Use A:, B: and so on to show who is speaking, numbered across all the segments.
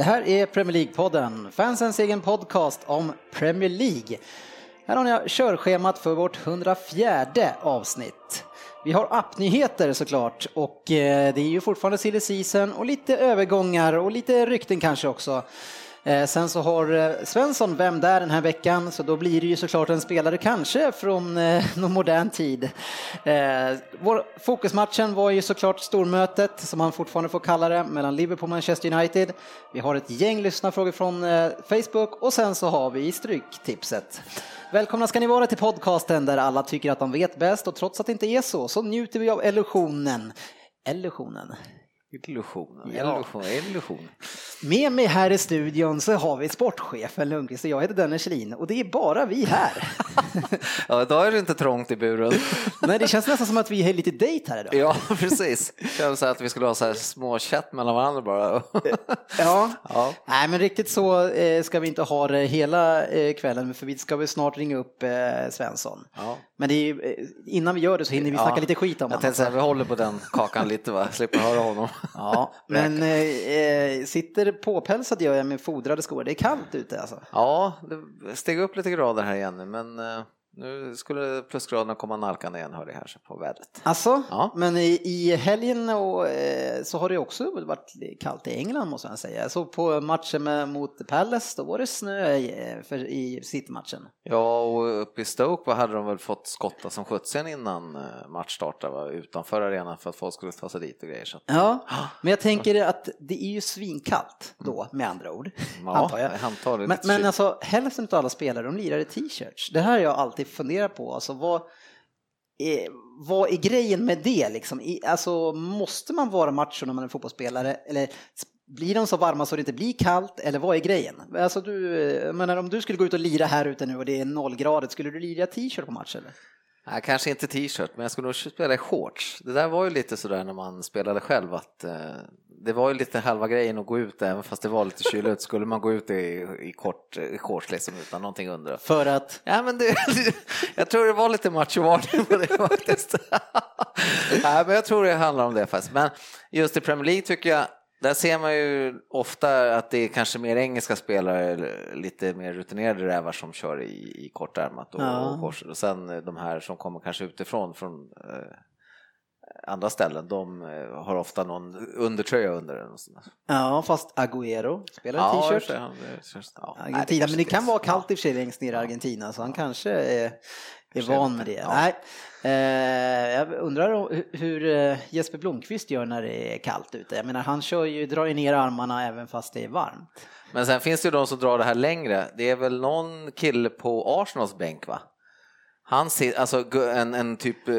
A: Det här är Premier League-podden, fansens egen podcast om Premier League. Här har ni körschemat för vårt 104 avsnitt. Vi har appnyheter såklart och eh, det är ju fortfarande silly season och lite övergångar och lite rykten kanske också. Eh, sen så har eh, Svensson Vem där den här veckan, så då blir det ju såklart en spelare kanske från eh, någon modern tid. Vår fokusmatchen var ju såklart stormötet, som man fortfarande får kalla det, mellan Liverpool och Manchester United. Vi har ett gäng lyssnarfrågor från Facebook och sen så har vi Stryktipset. Välkomna ska ni vara till podcasten där alla tycker att de vet bäst och trots att det inte är så, så njuter vi av illusionen. Illusionen.
B: Illusion. Ja. Illusion. Illusion.
A: Med mig här i studion så har vi sportchefen Lundqvist och jag heter Dennis Kjellin och det är bara vi här.
B: ja, idag är det inte trångt i buren.
A: Nej, det känns nästan som att vi är lite dejt här idag.
B: Ja, precis. Det känns att vi skulle ha så här små chatt mellan varandra bara.
A: ja. ja, nej men riktigt så eh, ska vi inte ha det hela eh, kvällen för vi ska väl snart ringa upp eh, Svensson. Ja. Men är, innan vi gör det så hinner vi snacka ja. lite skit om
B: honom. Jag tänkte säga, vi håller på den kakan lite va, slipper höra honom.
A: Ja, men eh, sitter påpälsad gör jag med fodrade skor. Det är kallt ute alltså.
B: Ja, det steg upp lite grader här igen nu, men eh, nu skulle plusgraderna komma nalkande igen hörde jag här på vädret.
A: Alltså, ja. men i, i helgen och, eh, så har det också varit kallt i England måste jag säga. Så på matchen med, mot Palace då var det snö i, för, i City-matchen.
B: Ja, och uppe i Stoke hade de väl fått skotta som sjutton innan eh, matchstart utanför arenan för att folk skulle ta sig dit och grejer. Så.
A: Ja, men jag tänker att det är ju svinkallt då med andra ord.
B: Ja, antar jag. jag antar
A: men, men alltså hälften av alla spelare de lirar i t-shirts. Det här har jag alltid fundera på. Alltså, vad, är, vad är grejen med det? Liksom? Alltså, måste man vara macho när man är fotbollsspelare? Eller blir de så varma så det inte blir kallt? Eller vad är grejen? Alltså, du, eh, menar, om du skulle gå ut och lira här ute nu och det är nollgradigt, skulle du lira t-shirt på match? Eller?
B: Nej, kanske inte t-shirt, men jag skulle nog spela i shorts. Det där var ju lite sådär när man spelade själv att eh, det var ju lite halva grejen att gå ut även fast det var lite kyligt skulle man gå ut i, i kort i shorts liksom utan någonting under.
A: För att?
B: Ja, men det, jag tror det var lite machovarning på det faktiskt. Nej, men jag tror det handlar om det faktiskt. Men just i Premier League tycker jag där ser man ju ofta att det är kanske mer engelska spelare, lite mer rutinerade rävar som kör i, i kortärmat och, ja. och korset. Och sen de här som kommer kanske utifrån från eh, andra ställen, de eh, har ofta någon undertröja under.
A: Ja, fast Agüero spelar ja, t-shirt. Ja, Argentina, men det kan vara kallt i och för sig längst ner i Argentina, så han kanske är, är van med det. Ja. Nej. Eh, jag undrar hur eh, Jesper Blomqvist gör när det är kallt ute. Jag menar, han kör ju, drar ju ner armarna även fast det är varmt.
B: Men sen finns det ju de som drar det här längre. Det är väl någon kille på Arsenals bänk va? Han ser, alltså en, en typ, eh,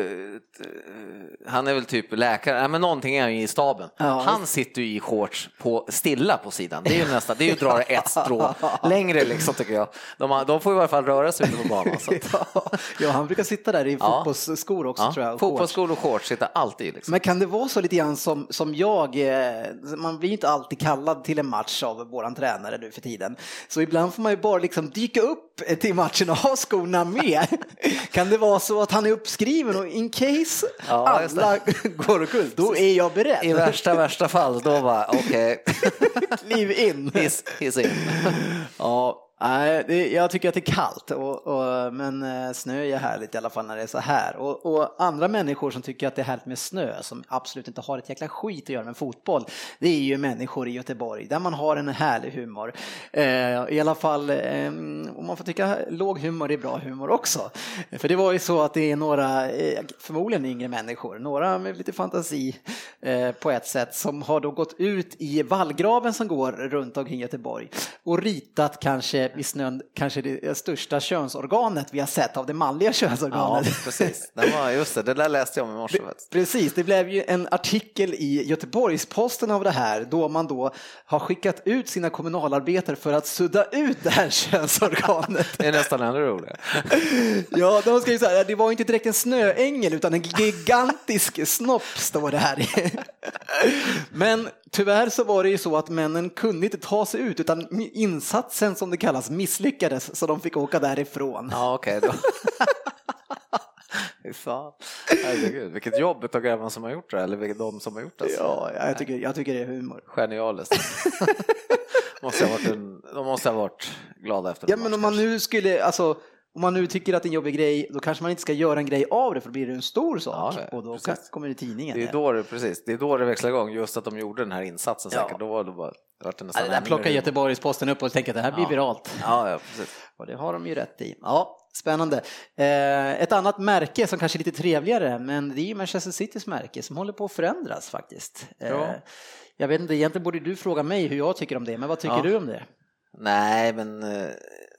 B: han är väl typ läkare, nej men någonting är han ju i staben. Ja. Han sitter ju i shorts på, stilla på sidan, det är ju nästan, det är ju att dra ett strå längre liksom tycker jag. De, de får i alla fall röra sig ute på banan. Så.
A: ja, han brukar sitta där i fotbollsskor också ja. tror jag.
B: Fotbollsskor och shorts sitter alltid. Liksom.
A: Men kan det vara så lite grann som, som jag, eh, man blir ju inte alltid kallad till en match av våran tränare nu för tiden. Så ibland får man ju bara liksom dyka upp till matchen och ha skorna med. Kan det vara så att han är uppskriven och in case ja, alla går omkull, då är jag beredd.
B: I värsta, värsta fall, då var okej.
A: Okay. Kliv in.
B: Hiss, hiss in.
A: ja, Nej, det, jag tycker att det är kallt, och, och, men eh, snö är härligt i alla fall när det är så här. Och, och, andra människor som tycker att det är härligt med snö, som absolut inte har ett jäkla skit att göra med fotboll, det är ju människor i Göteborg, där man har en härlig humor. Eh, I alla fall, eh, om man får tycka låg humor är bra humor också. För det var ju så att det är några, eh, förmodligen yngre människor, några med lite fantasi eh, på ett sätt, som har då gått ut i vallgraven som går runt omkring Göteborg och ritat kanske vid snön kanske det största könsorganet vi har sett av det manliga
B: Ja,
A: könsorganet.
B: precis. Den var, just det, det där läste jag om i morse.
A: Precis, det blev ju en artikel i Göteborgs-Posten av det här då man då har skickat ut sina kommunalarbetare för att sudda ut det här könsorganet.
B: Det är nästan ännu roligare.
A: Ja, de ska ju säga, det var inte direkt en snöängel utan en gigantisk snopp står det här. Men tyvärr så var det ju så att männen kunde inte ta sig ut utan insatsen som det kallas misslyckades så de fick åka därifrån.
B: Ja, okej då. Fy fan. Herregud, vilket jobb utav grabbarna som har gjort det, eller vilket de som har gjort det.
A: Ja, jag tycker, jag tycker det är humor.
B: Genialiskt. måste ha varit en, de måste ha varit glada efter
A: Ja, men om man nu skulle, alltså om man nu tycker att det är en jobbig grej, då kanske man inte ska göra en grej av det för då blir det en stor sak
B: Ja,
A: och då
B: precis.
A: kommer det i tidningen.
B: Det är då det, precis, det är då det växlar igång, just att de gjorde den här insatsen
A: Ja.
B: säkert. Då var det bara, det
A: Ja,
B: nästan
A: det där plockar Göteborgs-Posten upp och tänker att det här blir
B: Ja.
A: viralt.
B: Ja, ja, precis.
A: Och det har de ju rätt i. Ja, spännande. Eh, ett annat märke som kanske är lite trevligare, men det är ju Manchester Citys märke som håller på att förändras faktiskt. Eh,
B: Ja.
A: Jag vet inte, egentligen borde du fråga mig hur jag tycker om det, men vad tycker
B: Ja.
A: du om det?
B: Nej, men eh,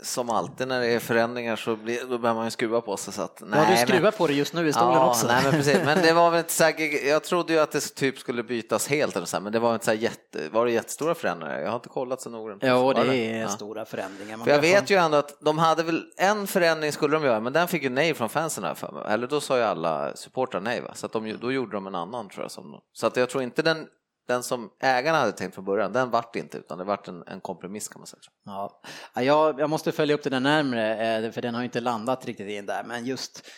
B: som alltid när det är förändringar så blir, då behöver man ju skruva på sig. Så att, nej,
A: ja, du
B: men-
A: skruvar på det just nu i stolen
B: ja,
A: också.
B: Nej, men precis. Men det var väl inte så här, jag trodde ju att det typ skulle bytas helt eller så här, men det var inte så här jätte, var det jättestora förändringar? Jag har inte kollat så noggrant.
A: Ja,
B: Var
A: det är stora förändringar. Man
B: För jag vet ju ändå att de hade väl en förändring skulle de göra, men den fick ju nej från fansen här för mig. Eller då sa ju alla supportrar nej, va? så att de, då gjorde de en annan tror jag. Som, så att jag tror inte den, den som ägarna hade tänkt från början, den vart inte, utan det vart en, en kompromiss kan man säga.
A: Ja, jag, jag måste följa upp det där närmre, eh, för den har ju inte landat riktigt in där, men just,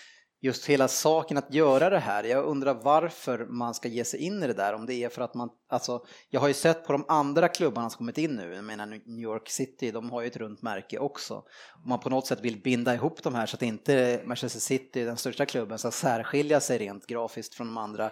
A: just hela saken att göra det här, jag undrar varför man ska ge sig in i det där, om det är för att man, alltså, jag har ju sett på de andra klubbarna som kommit in nu, jag menar New York City, de har ju ett runt märke också, om man på något sätt vill binda ihop de här så att inte Manchester City, den största klubben, ska särskilja sig rent grafiskt från de andra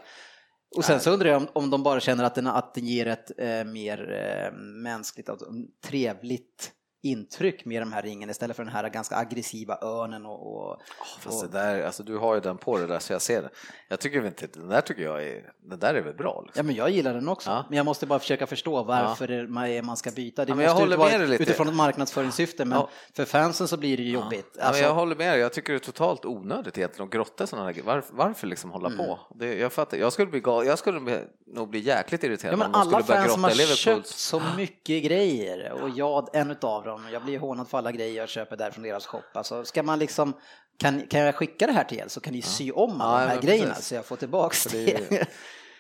A: och sen så undrar jag om, om de bara känner att den, att den ger ett eh, mer eh, mänskligt, alltså, trevligt intryck med de här ringen istället för den här ganska aggressiva örnen och... och,
B: Fast
A: och
B: det där, alltså du har ju den på det där så jag ser det. Jag tycker inte, den där tycker jag är, den där är väl bra. Liksom.
A: ja, men jag gillar den också,
B: Ja.
A: men jag måste bara försöka förstå varför det- man, man ska byta. Det
B: Ja, men jag håller med dig lite.
A: utifrån ett marknadsföringssyfte, men
B: Ja.
A: för fansen så blir det ju jobbigt.
B: Ja, men
A: Alltså,
B: jag håller med dig. jag tycker det är totalt onödigt egentligen att grotta sådana här. Varför, varför liksom hålla
A: Mm.
B: på? Det, jag, fattar, jag skulle, bli, gal- jag skulle bli, nog bli jäkligt irriterad
A: Ja, men
B: om de
A: alla
B: skulle börja
A: fans
B: grotta
A: har
B: i Liverpools.
A: köpt så mycket grejer och jag en utav dem, jag blir hånad för alla grejer jag köper där från deras shop. Alltså, ska man liksom, kan, kan jag skicka det här till er så kan ni sy om alla
B: Ja,
A: de här grejerna
B: precis.
A: så jag får tillbaks det.
B: det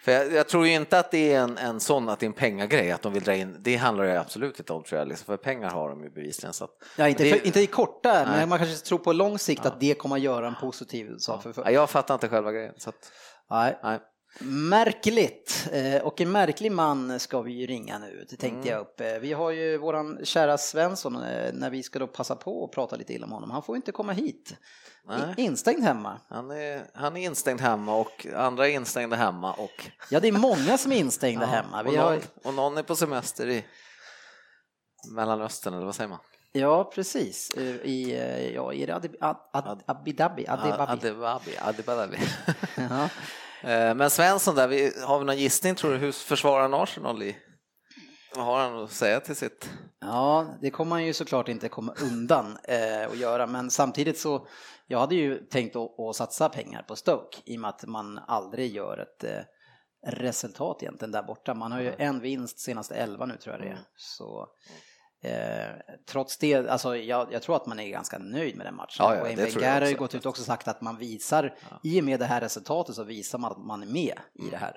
B: För jag, jag tror ju inte att det är en, en sån att det är en pengagrej, att de vill dra in, det handlar det absolut inte om tror jag, liksom, för pengar har de ju bevisligen. Så att,
A: Ja, inte,
B: det,
A: för, inte i korta,
B: Nej.
A: men man kanske tror på lång sikt att det kommer att göra en positiv sak. För,
B: ja, jag fattar inte själva grejen. Så att,
A: nej.
B: nej.
A: Märkligt, Eh, och en märklig man ska vi ju ringa nu, det tänkte
B: Mm.
A: jag upp. Eh, Vi har ju våran kära Svensson, eh, när vi ska då passa på att prata lite illa om honom, han får inte komma hit.
B: Nej.
A: Instängd hemma.
B: Han, är, han är instängd hemma och andra är instängda hemma och,
A: Ja, det är många som är instängda hemma.
B: och,
A: Vi har,
B: någon, och någon är på semester i Mellanöstern, eller vad säger man?
A: ja, precis. I, ja, är det Adi- Ad, Ad, Abu
B: Eh, Men Svensson där, har vi någon gissning tror du? Hur försvarar han Arsenal i? Vad har han att säga till sitt?
A: Ja, det kommer man ju såklart inte komma undan eh, att göra, men samtidigt så, jag hade ju tänkt att, att satsa pengar på Stoke i och med att man aldrig gör ett eh, resultat egentligen där borta. Man har ju en vinst senaste elva nu tror jag det är. Så, eh, trots det, alltså jag, jag tror att man är ganska nöjd med den matchen.
B: Ja, ja,
A: och
B: det
A: Wenger har ju gått ut och också sagt att man visar, i och med det här resultatet så visar man att man är med i det här.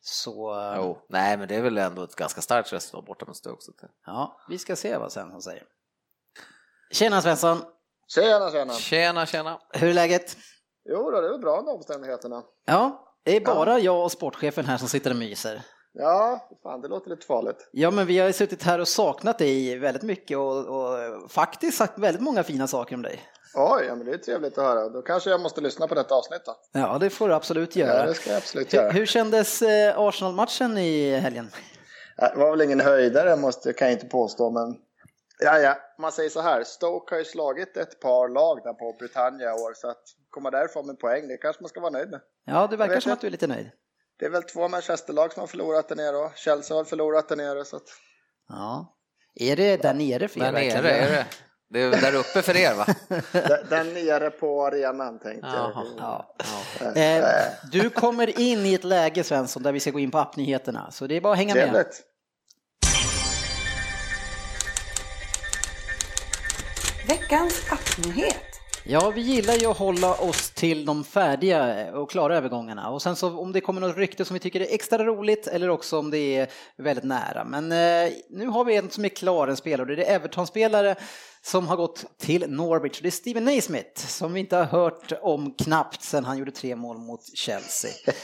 A: Så eh,
B: Jo, nej men det är väl ändå ett ganska starkt resultat borta med Stoke. Att-
A: ja, vi ska se vad Svensson säger. Tjena Svensson!
C: Tjena, tjena.
B: Tjena, tjena.
A: Hur är läget?
C: Jo då, det är bra under omständigheterna.
A: Ja, det är bara jag och sportchefen här som sitter och myser.
C: Ja, fan det låter lite farligt.
A: Ja, men vi har ju suttit här och saknat dig väldigt mycket och, och faktiskt sagt väldigt många fina saker om dig.
C: Oj, ja, men det är trevligt att höra. Då kanske jag måste lyssna på detta avsnitt då.
A: Ja, det får du absolut
C: Ja,
A: göra.
C: det ska jag absolut
A: hur,
C: göra.
A: hur kändes eh, Arsenal-matchen i helgen?
C: Det var väl ingen höjdare måste, kan jag inte påstå, men ja, ja. Man säger så här, Stoke har ju slagit ett par lag där på Britannia i år, så att komma därifrån med poäng, det kanske man ska vara nöjd med.
A: Ja, det verkar som
C: jag.
A: att du är lite nöjd.
C: Det är väl två Manchesterlag som har förlorat där nere och Chelsea har förlorat där nere, så att
A: Ja. Är det där nere för er
B: Där
A: verkligen?
B: nere är det. Det är där uppe för er va?
C: Den nere på arenan tänkte
B: Jaha.
C: jag.
A: Ja. Eh, du kommer in i ett läge Svensson där vi ska gå in på appnyheterna, så det är bara att hänga med.
C: Trevligt.
D: Veckans appnyhet.
A: Ja, vi gillar ju att hålla oss till de färdiga och klara övergångarna och sen så om det kommer något rykte som vi tycker är extra roligt eller också om det är väldigt nära. Men eh, nu har vi en som är klar, en spelare det är Everton-spelare som har gått till Norwich. Det är Steven Naismith som vi inte har hört om knappt sedan han gjorde tre mål mot Chelsea.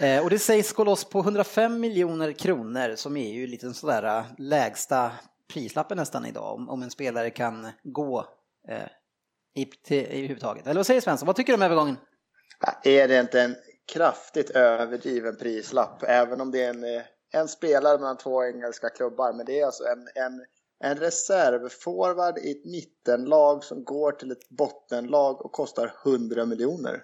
A: Eh, och det sägs gå loss på 105 miljoner kronor som är ju lite sådär lägsta prislappen nästan idag om, om en spelare kan gå eh, i, till, i huvudtaget. Eller vad säger Svensson? Vad tycker du om övergången?
C: Är det inte en kraftigt överdriven prislapp? Även om det är en, eh, en spelare mellan två engelska klubbar. Men det är alltså en, en, en reservforward i ett mittenlag som går till ett bottenlag och kostar 100 miljoner.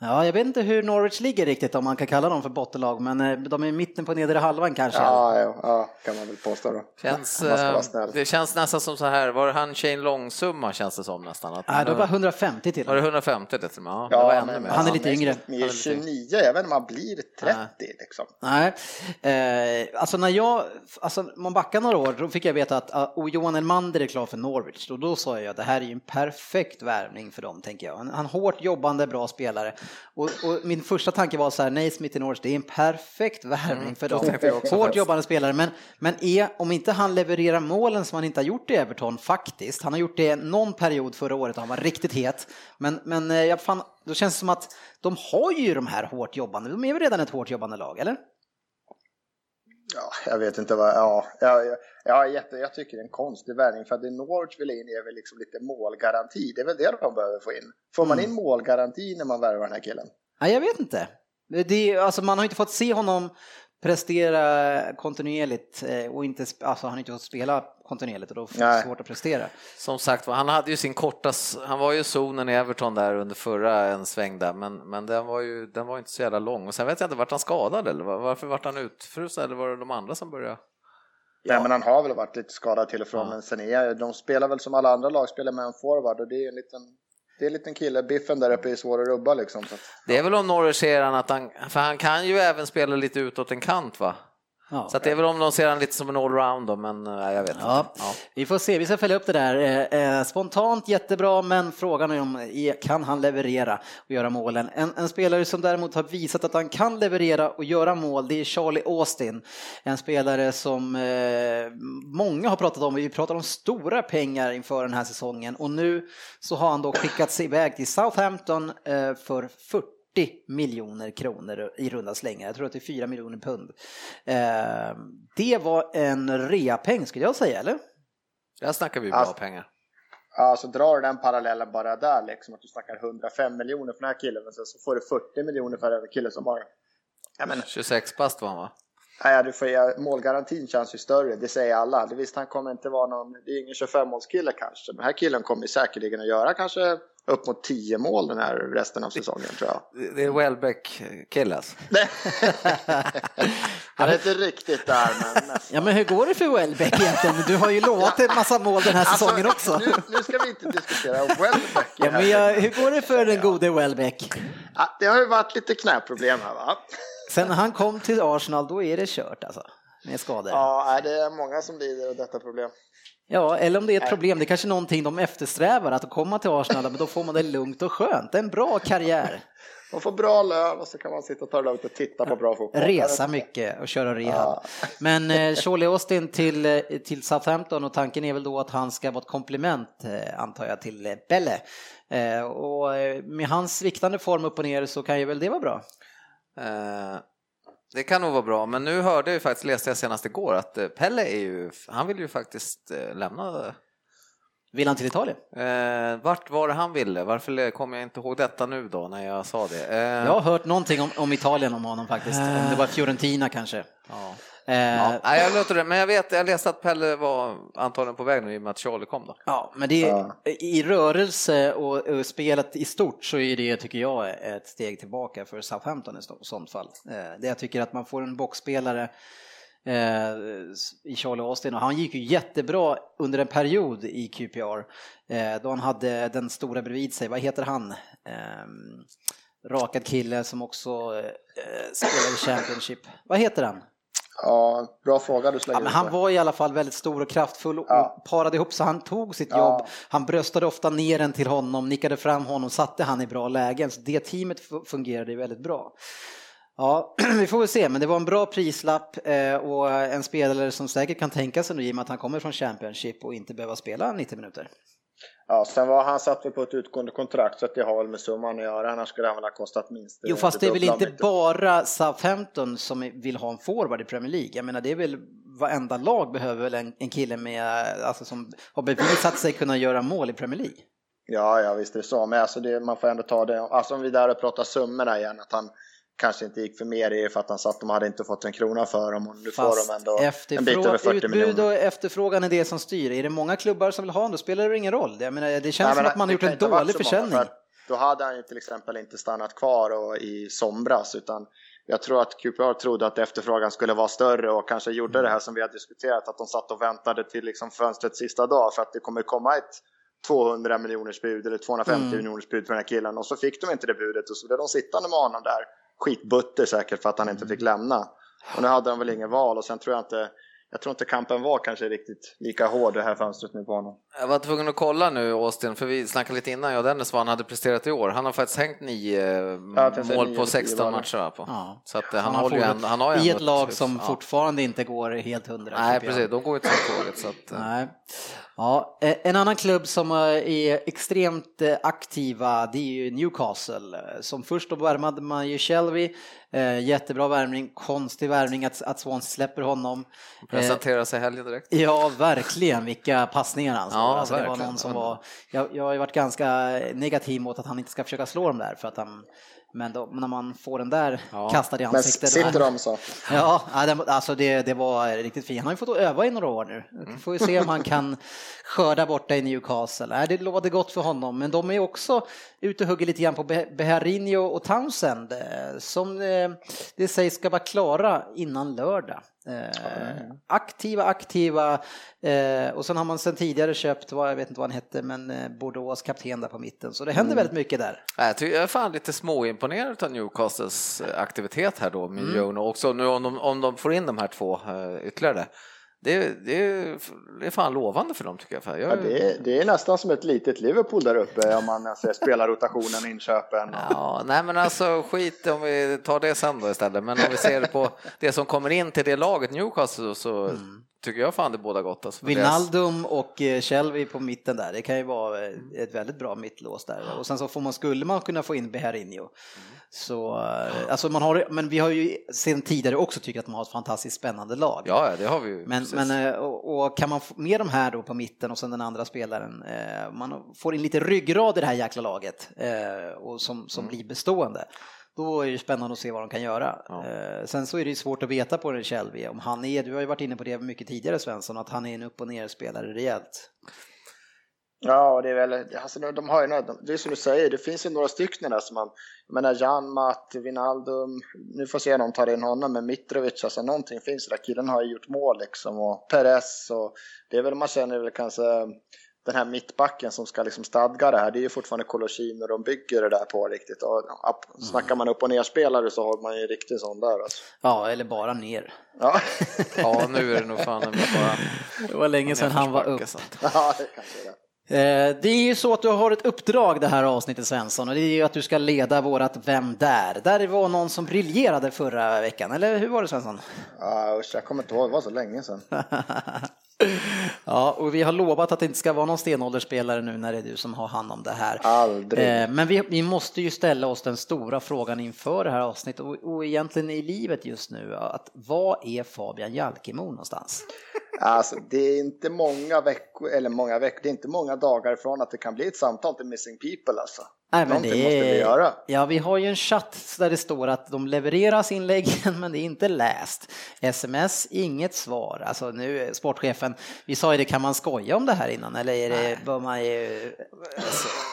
A: Ja, jag vet inte hur Norwich ligger riktigt om man kan kalla dem för bottenlag, men eh, de är i mitten på nedre halvan kanske.
C: Ja, ja, ja, kan man väl påstå då.
B: Känns, eh, det känns nästan som så här, var det han Shane Långsumma känns det som nästan? Att,
A: Nej, det var 150 till.
B: var det 150 det till med? Ja, det var ännu mer.
A: han är
B: Ja.
A: lite yngre.
C: Men är 29, jag vet inte om man blir 30 liksom.
A: Nej, eh, alltså när jag, alltså om man backar några år, då fick jag veta att uh, och Johan Elmander är klar för Norwich och då sa jag att det här är ju en perfekt värvning för dem, tänker jag. Han, han hårt jobbande, bra spelare. Och, och min första tanke var så här, nej Smith i Norwich, det är en perfekt värvning för dem.
B: Mm, jag också
A: Hårt jobbande spelare, men, men är, om inte han levererar målen som han inte har gjort i Everton faktiskt, han har gjort det någon period förra året han var riktigt het, men, men eh, jag fan, då känns det som att de har ju de här hårt jobbande, de är väl redan ett hårt jobbande lag, eller?
C: Ja, jag vet inte vad, ja, jag, jag, jag, jätte, jag tycker det är en konstig värvning för att det Norwich vill in är väl liksom lite målgaranti. Det är väl det de behöver få in. Får man in målgaranti när man värvar den här killen?
A: Nej, jag vet inte. Det, alltså, man har inte fått se honom prestera kontinuerligt eh, och inte, alltså, han har inte fått spela kontinuerligt och då får det svårt att prestera.
B: Som sagt han hade ju sin korta, han var ju zonen i Everton där under förra en sväng där, men, men den var ju den var inte så jävla lång. Och sen vet jag inte, vart han skadad eller var- varför vart han utfrusen eller var det de andra som började?
C: Nej, men han har väl varit lite skadad till och från,
B: Ja.
C: men sen är de spelar väl som alla andra lag spelar med en forward och det är en liten, det är en liten kille, biffen där uppe är svår att rubba liksom. Så att,
B: Det är väl om Norre ser han att han, för han kan ju även spela lite utåt en kant va?
A: Ja.
B: Så att det är väl om de ser han lite som en allrounder, men eh, jag vet
A: Ja,
B: inte. Ja.
A: vi får se, vi ska följa upp det där. Eh, eh, Spontant jättebra, men frågan är om eh, kan han leverera och göra målen? En, en spelare som däremot har visat att han kan leverera och göra mål, det är Charlie Austin. En spelare som eh, många har pratat om, vi pratar om stora pengar inför den här säsongen och nu så har han då skickats iväg till Southampton eh, för 40 miljoner kronor i runda slängar. Jag tror att det är 4 miljoner pund. Eh, det var en reapeng skulle jag säga, eller?
B: Där snackar vi bra
C: Alltså-
B: pengar.
C: alltså drar du den parallellen bara där liksom, att du snackar 105 miljoner för den här killen, men sen så får du 40 miljoner för en kille som bara Ja, men,
B: 26 bast var han va?
C: nej, du får, ja, målgarantin känns ju större, det säger alla. Det visst, han kommer inte vara någon, det är ingen 25-målskille kanske. Den här killen kommer säkerligen att göra kanske upp mot 10 mål den här resten av säsongen tror jag.
B: Det- är Welbeck-kille alltså.
C: Han är inte riktigt där, men nästan.
A: Ja, men hur går det för Welbeck egentligen? Du har ju lovat en massa mål den här säsongen också.
C: Alltså, Nu, nu ska vi inte diskutera Welbeck.
A: Ja, men jag, hur går det för den gode Welbeck?
C: Ja, det har ju varit lite knäproblem här va?
A: Sen när han kom till Arsenal, då är det kört alltså. Med skador.
C: Ja, det är många som lider av detta problem.
A: Ja, eller om det är ett problem, det är kanske är någonting de eftersträvar, att komma till Arsenal, men då får man det lugnt och skönt. En bra karriär.
C: Man får bra lön och så kan man sitta och ta det lugnt och titta på bra fotboll.
A: Resa mycket och köra rehab. Men eh, Charlie Austin till, eh, till Southampton och tanken är väl då att han ska vara ett komplement, eh, antar jag, till eh, Belle. Eh, och eh, med hans sviktande form upp och ner så kan ju väl det vara bra.
B: Eh, Det kan nog vara bra, men nu hörde jag ju faktiskt, läste jag senast igår, att eh, Pelle är ju, han vill ju faktiskt eh, lämna.
A: Vill han till Italien?
B: Eh, vart var det han ville? Varför kommer jag inte ihåg detta nu då när jag sa det? Eh,
A: Jag har hört någonting om, om Italien om honom faktiskt. Om det var Fiorentina kanske.
B: ja.
A: Eh,
B: Ja, nej, jag låter det, men jag vet, jag läste att Pelle var antagligen på väg nu i och med att Charlie kom då.
A: Ja, men det
C: Ja.
A: i rörelse och, och spelet i stort så är det, tycker jag, ett steg tillbaka för Southampton i så- sånt fall. Eh, Det jag tycker att man får en boxspelare eh, i Charlie Austin och han gick ju jättebra under en period i QPR eh, då han hade den stora bredvid sig, vad heter han? Eh, rakad kille som också eh, spelade Championship. Vad heter han?
C: Ja, bra fråga du
A: ja, men Han var i alla fall väldigt stor och kraftfull och
C: Ja.
A: parade ihop så han tog sitt
C: Ja.
A: jobb. Han bröstade ofta ner den till honom, nickade fram honom, satte han i bra lägen. Så det teamet fu- fungerade väldigt bra. Ja, vi får väl se, men det var en bra prislapp eh, och en spelare som säkert kan tänka sig nu i och med att han kommer från Championship och inte behöva spela 90 minuter.
C: Ja, sen var han satt väl på ett utgående kontrakt så att det har väl med summan att göra, annars skulle han väl ha kostat minst
A: Jo, fast det är väl inte bara Southampton som vill ha en forward i Premier League. Jag menar, det är väl varenda lag behöver väl en, en kille med, alltså, som har bevisat sig kunna göra mål i Premier League.
C: Ja, ja visst är det så, men alltså det, man får ändå ta det, alltså om vi där och pratar summorna igen, att han kanske inte gick för mer i för att han satt, de hade inte fått en krona för dem och nu får de ändå en bit över 40
A: utbud
C: miljoner.
A: och efterfrågan är det som styr. Är det många klubbar som vill ha honom, då spelar det ingen roll. Jag menar, det känns
C: Nej,
A: som att man har gjort en dålig försäljning.
C: för Då hade han ju till exempel inte stannat kvar och, i somras, utan jag tror att QPR trodde att efterfrågan skulle vara större och kanske gjorde det här som vi har diskuterat, att de satt och väntade till liksom fönstrets sista dag för att det kommer komma ett 200 miljoners bud eller 250
A: Mm.
C: miljoners bud för den här killen och så fick de inte det budet och så blev de sittande med honom där, skitbutter säkert för att han inte fick lämna. Och nu hade de väl ingen val och sen tror jag inte, jag tror inte kampen var kanske riktigt lika hård det här fönstret nu på honom.
B: Jag var tvungen att kolla nu, Austin, för vi snackade lite innan, jag och Dennis, vad han hade presterat i år. Han har faktiskt hängt nio
C: jag tänkte
B: mål
C: nio-
B: på
C: nio
B: 16
C: var det.
B: matcher. På.
A: Ja.
B: Så att, eh, han,
A: har
B: håller ju
A: fortsatt-
B: en, han har ju
A: I ett lag som
B: ja.
A: fortfarande inte går helt hundra.
B: Nej, precis, de går ju inte tåget. Så att, eh,
A: Nej. Ja, eh, en annan klubb som eh, är extremt eh, aktiva det är ju Newcastle. Som först då värmade man ju Shelby, jättebra värmning, konstig värmning att, att Swansea släpper honom.
B: Presenterar sig helgen direkt.
A: Ja, verkligen vilka passningar han slår.
B: Ja,
A: alltså, det var någon som var, jag, jag har ju varit ganska negativ mot att han inte ska försöka slå dem där för att han men då, när man får den där
B: Ja.
A: kastad i
C: Men
A: ansiktet.
C: sitter de så?
A: Ja, alltså det, det var riktigt fint. Han har ju fått öva i några år nu. Vi får ju se om han kan skörda borta i Newcastle. Det lovade gott för honom, men de är också ute och hugger lite grann på Be- Beherinho och Townsend eh, som eh, det sägs ska vara klara innan lördag. Eh, aktiva, aktiva eh, och sen har man sen tidigare köpt, vad, jag vet inte vad han hette, men eh, Bordeaux kapten där på mitten. Så det händer väldigt mycket där.
B: Jag, tycker, jag är fan lite småimponerad av Newcastles eh, aktivitet här då med
A: Mm.
B: Jono. Också nu om de, om de får in de här två eh, ytterligare. Det, det, är- fan lovande för dem tycker jag. För jag
C: Ja, det, är, det är nästan som ett litet Liverpool där uppe om man ser spelarrotationen, inköpen. Och...
B: Ja, nej men alltså skit om vi tar det sen då istället. Men om vi ser på det som kommer in till det laget Newcastle så
A: Mm.
B: Tycker jag fan det båda gott. Alltså,
A: Wijnaldum och eh, Shelby på mitten där, det kan ju vara eh, ett väldigt bra mittlås där. Och sen så får man, skulle man kunna få in Beherinho. Så, eh, alltså man har, men vi har ju sen tidigare också tyckt att man har ett fantastiskt spännande lag.
B: Ja, det har vi ju.
A: Men, men och, och kan man få med de här då på mitten och sen den andra spelaren, man får in lite ryggrad i det här jäkla laget och som, som blir bestående. Då är det spännande att se vad de kan göra.
B: Ja.
A: Eh, sen så är det ju svårt att veta på den Shelby, om han är, du har ju varit inne på det mycket tidigare Svensson, att han är en upp och ner spelare rejält.
C: Ja, det är väl, alltså, de- de har ju, några- det är som du säger, det finns ju några stycken där som man, jag menar Jan, Matt, Wijnaldum, nu får se om de tar in honom, men Mitrovic, alltså någonting finns där, killen har ju gjort mål liksom, och Perez, och det är väl, man känner väl kanske den här mittbacken som ska liksom stadga det här, det är ju fortfarande Colosino de bygger det där på riktigt. Och, upp, snackar man upp och ner spelare så har man ju en riktig sån där alltså.
A: Ja, eller bara ner.
C: Ja,
B: Ja, nu är det nog fan bara
A: Det var länge sedan han var upp.
C: Ja det kanske är det.
A: Eh, Det är ju så att du har ett uppdrag det här avsnittet Svensson och det är ju att du ska leda vårat Vem där? Där var någon som briljerade förra veckan, eller hur var det Svensson?
C: Ja, usch, jag kommer inte ihåg, det var så länge sedan.
A: Ja, och vi har lovat att det inte ska vara någon stenåldersspelare nu när det är du som har hand om det här.
C: Aldrig.
A: Eh, Men vi, vi måste ju ställa oss den stora frågan inför det här avsnittet och, och egentligen i livet just nu, att vad är Fabian Jalkemo någonstans?
C: Alltså, det är inte många veckor, eller många veckor, det är inte många dagar ifrån att det kan bli ett samtal till Missing People alltså.
A: Nej, men
C: Någonting
A: det
C: måste vi göra.
A: Ja, vi har ju en chatt där det står att de levereras inläggen, men det är inte läst. Sms, inget svar. Alltså nu, sportchefen, vi sa ju det, kan man skoja om det här innan eller är det, bör man ju...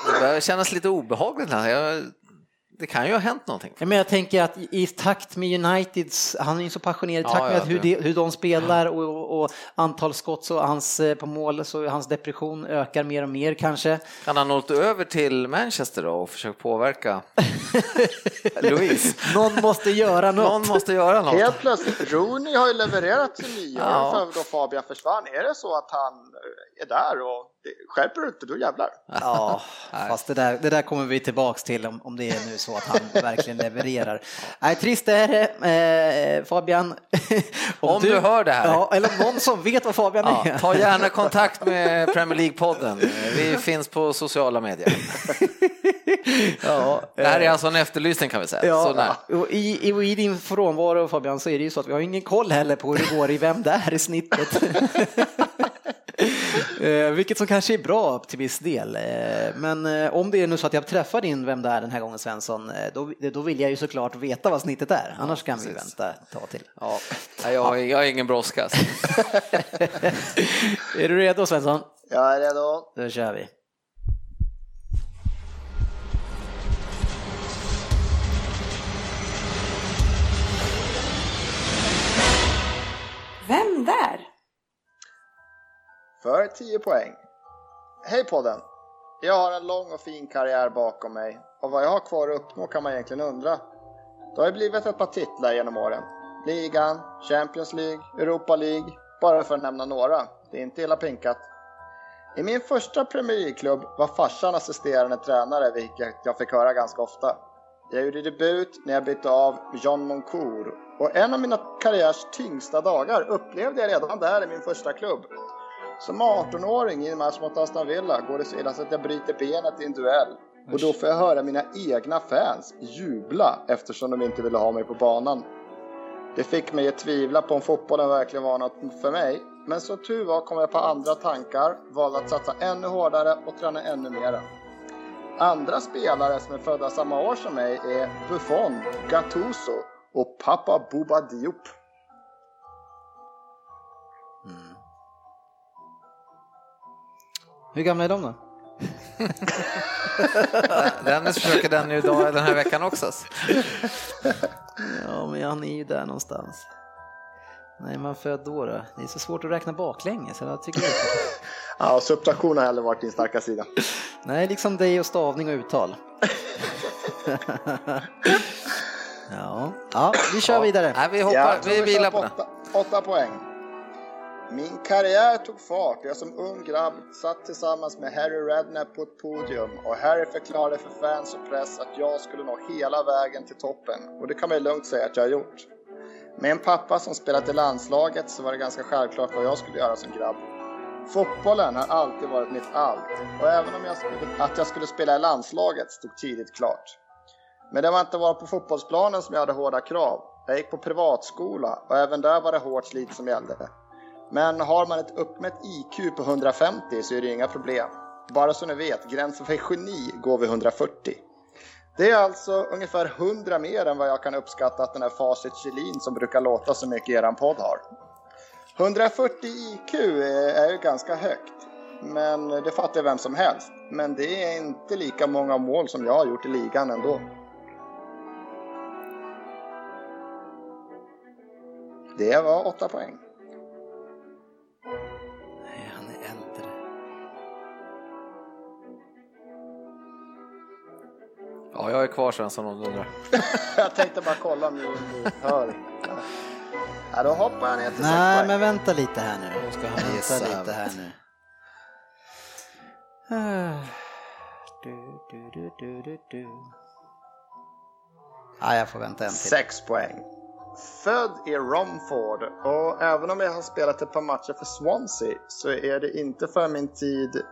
B: Det börjar kännas lite obehagligt här. Jag, det kan ju ha hänt någonting.
A: Ja, men jag tänker att i, takt med Uniteds, han är ju så passionerad, i takt med
B: ja,
A: att hur, de, hur de spelar och, och antal skott så hans, eh, på mål så hans depression ökar mer och mer kanske.
B: Kan han nått över till Manchester då och försökt påverka Louise?
A: Någon måste göra något.
B: Någon måste göra något.
C: Helt plötsligt, Rooney har ju levererat sin nyår
B: Ja.
C: för då Fabian försvann. Är det så att han eh, är där och det- skärper du inte, då jävlar.
A: Ja, fast det där, det där kommer vi tillbaks till om, om det är nu så att han verkligen levererar. Nej, trist är det, eh, Fabian.
B: Om du hör det här.
A: Ja, eller någon som vet vad Fabian
B: Ja,
A: är.
B: ta gärna kontakt med Premier League-podden. Vi finns på sociala medier.
A: Ja,
B: Det här är alltså en efterlysning kan vi säga.
A: Ja,
B: Så när.
A: och i, i, i din frånvaro Fabian så är det ju så att vi har ingen koll heller på hur det går i Vem där i snittet. Eh, Vilket som kanske är bra till viss del. Eh, Men eh, om det är nu så att jag träffar din Vem där den här gången Svensson, eh, då, då vill jag ju såklart veta vad snittet är. Annars kan vi
B: precis.
A: vänta ett tag till.
B: Ja, Nej, jag, har- jag har ingen brådska.
A: Är du redo Svensson?
C: Jag är redo.
A: Då kör vi.
D: Vem där?
C: För 10 poäng. Hej podden! Jag har en lång och fin karriär bakom mig och vad jag har kvar att uppnå kan man egentligen undra. Det har ju blivit ett par titlar genom åren. Ligan, Champions League, Europa League, bara för att nämna några. Det är inte illa pinkat. I min första Premier League-klubb var farsan assisterande tränare, vilket jag fick höra ganska ofta. Jag gjorde debut när jag bytte av John Moncour och en av mina karriärs tyngsta dagar upplevde jag redan där i min första klubb. Som 18-åring i en match mot Aston Villa går det så illa så att jag bryter benet i en duell. Och då får jag höra mina egna fans jubla eftersom de inte ville ha mig på banan. Det fick mig att tvivla på om fotbollen verkligen var något för mig. Men som tur var kom jag på andra tankar, valde att satsa ännu hårdare och träna ännu mera. Andra spelare som är födda samma år som mig är Buffon, Gattuso och pappa Bouba Diop.
A: Hur gamla är de då?
B: Dennis försöker den ju idag, den här veckan också.
A: Ja, men han är ju där någonstans. Nej, man född då, då. Det är så svårt att räkna baklänges. Jag tycker det.
C: Ja, subtraktion har heller varit din starka sida.
A: Nej, liksom dig och stavning och uttal. ja. ja, vi kör vidare.
B: Nej, vi hoppar,
C: Ja,
B: vi vilar på
C: åtta, åtta poäng. Min karriär tog fart och jag som ung grabb satt tillsammans med Harry Redknapp på ett podium och Harry förklarade för fans och press att jag skulle nå hela vägen till toppen och det kan man ju lugnt säga att jag har gjort. Med en pappa som spelat i landslaget så var det ganska självklart vad jag skulle göra som grabb. Fotbollen har alltid varit mitt allt och även om jag skulle, att jag skulle spela i landslaget stod tidigt klart. Men det var inte bara på fotbollsplanen som jag hade hårda krav. Jag gick på privatskola och även där var det hårt slit som gällde. Men har man ett uppmätt IQ på 150 så är det inga problem. Bara så ni vet, gränsen för geni går vid 140. Det är alltså ungefär 100 mer än vad jag kan uppskatta att den här Facit Kjellin som brukar låta så mycket i eran podd har. 140 IQ är ju ganska högt. Men det fattar vem som helst. Men det är inte lika många mål som jag har gjort i ligan ändå. Det var 8 poäng.
B: Ja, jag är kvar Svensson om du undrar.
C: Jag tänkte bara kolla om ni hör. Ja, då hoppar jag ner till 6
A: Nej, men vänta lite här nu.
B: Nu ska han gissa.
A: lite här nu. Du, du, du, du, du, du. Ja, jag får vänta en till.
C: 6 poäng. Född i Romford och även om jag har spelat ett par matcher för Swansea så är det inte för min tid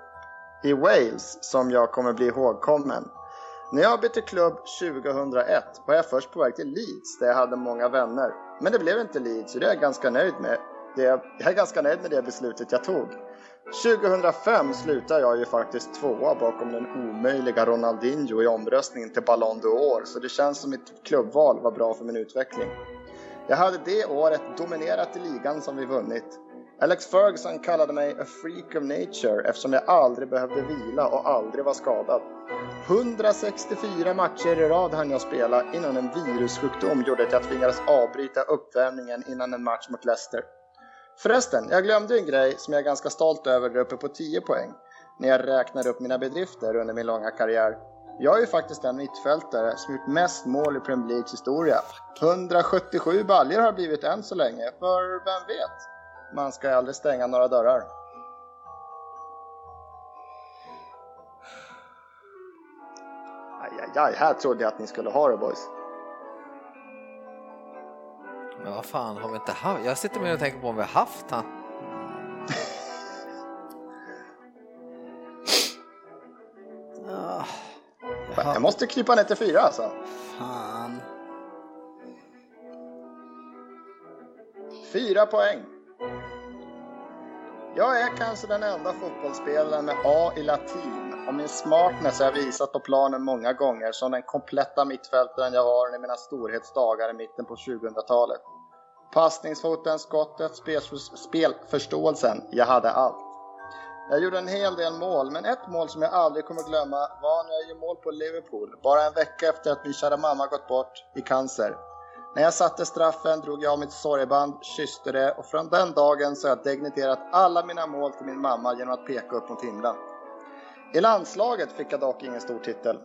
C: i Wales som jag kommer bli ihågkommen. När jag bytte klubb 2001 var jag först på väg till Leeds där jag hade många vänner. Men det blev inte Leeds och det är jag ganska nöjd med. Det, jag är ganska nöjd med det beslutet jag tog. 2005 slutade jag ju faktiskt tvåa bakom den omöjliga Ronaldinho i omröstningen till Ballon d'Or så det känns som mitt klubbval var bra för min utveckling. Jag hade det året dominerat i ligan som vi vunnit. Alex Ferguson kallade mig a freak of nature eftersom jag aldrig behövde vila och aldrig var skadad. 164 matcher i rad hann jag spela innan en virussjukdom gjorde att jag tvingades avbryta uppvärmningen innan en match mot Leicester. Förresten, jag glömde en grej som jag är ganska stolt över där uppe på 10 poäng när jag räknade upp mina bedrifter under min långa karriär. Jag är ju faktiskt den mittfältare som gjort mest mål i Premier Leagues historia. 177 baljor har blivit än så länge, för vem vet? Man ska aldrig stänga några dörrar. Aj, aj, här trodde jag att ni skulle ha det boys.
B: Men vad fan, har vi inte haft? Jag sitter med och tänker på om vi har haft han.
C: Jag måste krypa ner till fyra alltså.
A: fan.
C: Fyra poäng. Jag är kanske den enda fotbollsspelaren med A i latin och min smartness har jag visat på planen många gånger som den kompletta mittfältaren jag var i mina storhetsdagar i mitten på 2000-talet. Passningsfoten, skottet, spelförståelsen, jag hade allt. Jag gjorde en hel del mål, men ett mål som jag aldrig kommer glömma var när jag gjorde mål på Liverpool, bara en vecka efter att min kära mamma gått bort i cancer. När jag satte straffen drog jag av mitt sorgeband, kysste det och från den dagen så har jag degniterat alla mina mål till min mamma genom att peka upp mot himlen. I landslaget fick jag dock ingen stor titel.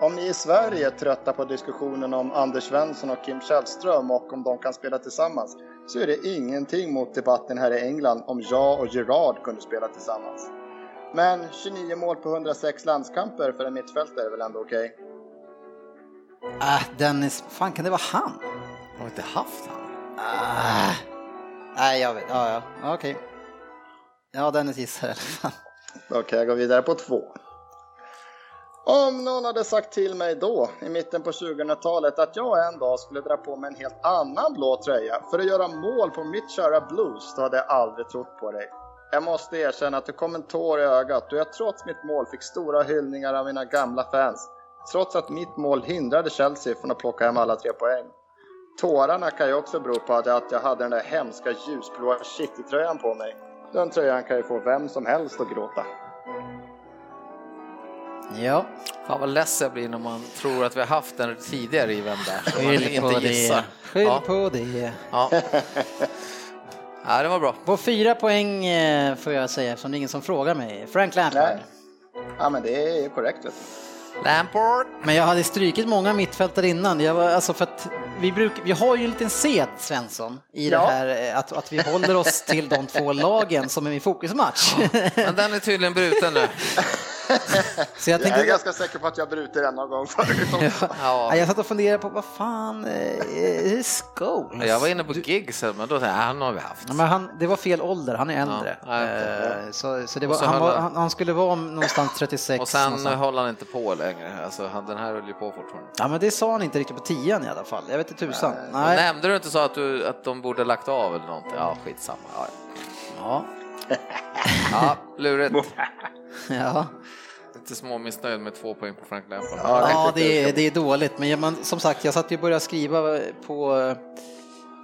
C: Om ni i Sverige är trötta på diskussionen om Anders Svensson och Kim Källström och om de kan spela tillsammans så är det ingenting mot debatten här i England om jag och Gerard kunde spela tillsammans. Men 29 mål på 106 landskamper för en mittfältare är väl ändå okej?
A: Äh, Dennis, fan kan det vara han?
B: Har vi inte haft han?
A: Ah. Nej, jag vet. Ja, ja, okej. Ja, Dennis gissar i alla fall.
C: Okej, jag går vidare på två. Om någon hade sagt till mig då, i mitten på 2000-talet, att jag en dag skulle dra på mig en helt annan blå tröja för att göra mål på mitt köra blues, då hade jag aldrig trott på dig. Jag måste erkänna att det kom en tår i ögat och jag trots mitt mål fick stora hyllningar av mina gamla fans. Trots att mitt mål hindrade Chelsea från att plocka hem alla tre poäng. Tårarna kan ju också bero på att jag att jag hade den där hemska ljusblåa City-tröjan på mig. Den tröjan kan ju få vem som helst att gråta.
A: Ja,
B: Fan vad ledsen jag blir när man tror att vi har haft den tidigare i vem där.
A: skyll på
B: inte
A: det. Skyll
B: Ja,
A: på det.
B: ja. ja, det var bra.
A: På fyra poäng eh, får jag säga eftersom det är ingen som frågar mig. Frank Lampard.
C: Nej. Ja, men det är korrekt. Vet du.
B: Lampard.
A: Men jag hade strykit många mittfältare innan. Jag var, alltså för att vi, bruk, vi har ju en liten sed, Svensson, i det
C: Ja.
A: här eh, att, att vi håller oss till de två lagen som är i fokusmatch.
B: Men den är tydligen bruten nu.
A: Så jag
C: Jag är ganska säker på att jag brutit en någon gång förut.
B: Ja.
A: Ja, jag satt och funderade på vad fan, är det Scholes?
B: Jag var inne på gigs, men då tänkte jag, han har vi haft.
A: Ja, men han, det var fel ålder, han är äldre.
B: Ja.
A: Eh, så, så det
B: Och
A: var,
B: så
A: han,
B: höll
A: var,
B: han-
A: han, han skulle vara någonstans 36.
B: Och sen
A: någonstans.
B: håller han inte på längre. Alltså, han, den här höll ju på fortfarande.
A: Ja, men det sa han inte riktigt på tian i alla fall. Jag vet inte tusan.
B: Nej.
A: Nej.
B: Nämnde du inte så att, du, att de borde lagt av eller någonting? Ja, skitsamma. Ja,
A: Ja.
B: lurigt.
A: Ja.
B: Lite småmissnöjd med två poäng på Frank Lampard.
C: Ja,
A: ja, det är, det är dåligt. Men jag- man, som sagt, jag satt ju och började skriva på,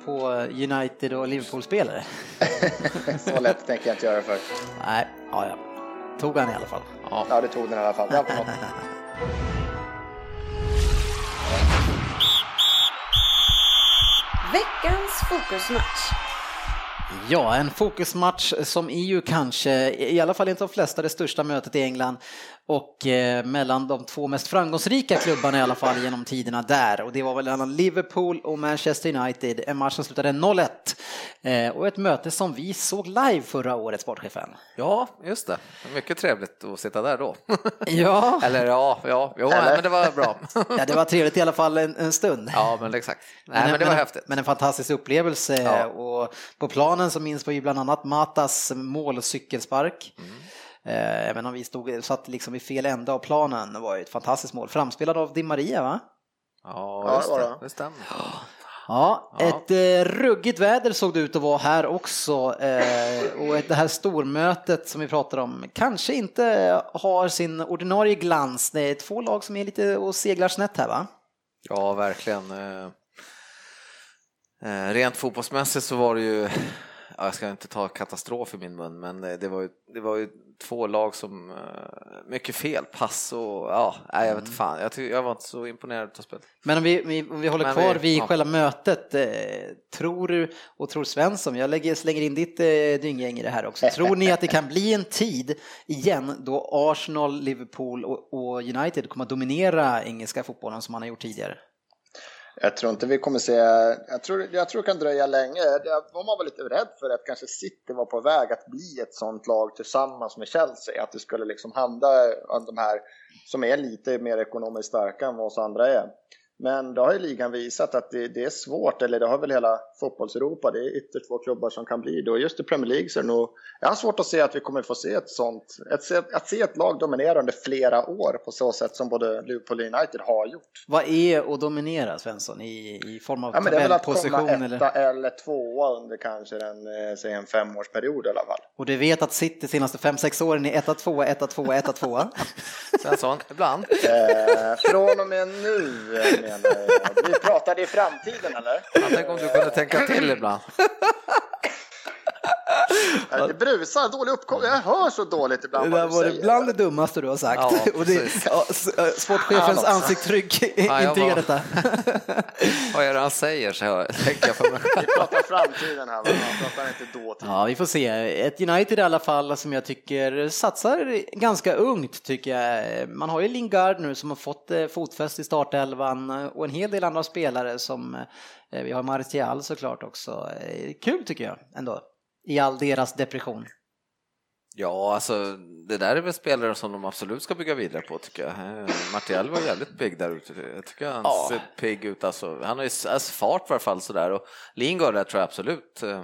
A: på United och Liverpool-spelare.
C: Så lätt tänker jag inte göra för.
A: Nej, ja, ja. Tog han i alla fall.
B: Ja.
C: Ja, det tog den i alla fall. På något.
D: Veckans fokusmatch.
A: Ja, en fokusmatch som är ju kanske, i alla fall inte de flesta, det största mötet i England och eh, mellan de två mest framgångsrika klubbarna i alla fall genom tiderna där. Och det var väl mellan Liverpool och Manchester United, en match som slutade 0-1 eh, och ett möte som vi såg live förra året, sportchefen.
B: ja, just det. Mycket trevligt att sitta där då.
A: Ja,
B: Eller ja, ja, jo,
C: Eller?
B: men det var bra.
A: ja det var trevligt i alla fall en, en stund.
B: Ja, men exakt. Nej, men det var häftigt.
A: Men en fantastisk upplevelse
B: Ja.
A: och på planen så minns vi ju bland annat Matas mål och cykelspark.
B: Mm.
A: Eh, Även om vi stod, satt liksom i fel ände av planen, det var ju ett fantastiskt mål. Framspelad av Di Maria va?
B: Ja, just
C: det var
B: det. stämmer.
A: Ja,
B: Ja.
A: ett eh, ruggigt väder såg det ut att vara här också eh, och ett, det här stormötet som vi pratar om kanske inte har sin ordinarie glans. Det är två lag som är lite och seglar snett här va?
B: Ja, verkligen. Eh, eh, Rent fotbollsmässigt så var det ju jag ska inte ta katastrof i min mun, men det var ju, det var ju två lag som, mycket fel, pass och ja, nej, jag vet inte fan, jag, jag var inte så imponerad av spelet.
A: Men om vi, om vi håller men kvar vi, vid ja. själva mötet, eh, tror du och tror Svensson, jag lägger, slänger in ditt eh, dynggäng i det här också, tror ni att det kan bli en tid igen då Arsenal, Liverpool och, och United kommer att dominera engelska fotbollen som man har gjort tidigare?
C: Jag tror inte vi kommer se, jag tror, jag tror det kan dröja länge. Man var lite rädd för att kanske City var på väg att bli ett sånt lag tillsammans med Chelsea. Att det skulle liksom handla om de här som är lite mer ekonomiskt starka än vad oss andra är. Men då har ju ligan visat att det, det, är svårt, eller det har väl hela fotbollseuropa, det är ytterst få klubbar som kan bli det. Och just i Premier League så är det nog, jag har svårt att se att vi kommer få se ett sånt, ett, att se ett lag dominera under flera år på så sätt som både Liverpool och United har gjort.
A: Vad är att dominera Svensson i, i form av
C: ja, men Det är väl att komma etta eller? eller tvåa under kanske en, eh, säg en femårsperiod i alla fall.
A: Och du vet att City senaste fem sex åren är etta, tvåa, etta, tvåa, etta, tvåa?
B: Svensson, ibland.
C: Eh, från och med nu menar jag. Vi pratade i framtiden eller?
B: Tänker om du kunde tänka till ibland.
C: Det brusar, dålig uppkoppling. Jag hör så dåligt ibland.
A: Det där var det bland det dummaste du har sagt. Ja, och det, ja, eh, sportchefens ansiktstryck intygar detta.
B: Vad är det han säger? Så jag tänker på mig
C: Vi pratar framtiden här, man pratar inte dåtid.
A: Ja, vi får se. Ett United i alla fall som jag tycker satsar ganska ungt tycker jag. Man har ju Lingard nu som har fått eh, fotfäste i startelvan och en hel del andra spelare som eh, vi har Martial såklart också. Kul tycker jag ändå i all deras depression.
B: Ja, alltså det där är väl spelare som de absolut ska bygga vidare på tycker jag. Eh, Martial var jävligt pigg där ute. Jag tycker han ja. ser pigg ut. Alltså, han har ju alltså, fart i alla fall sådär och Lingard där tror jag absolut eh,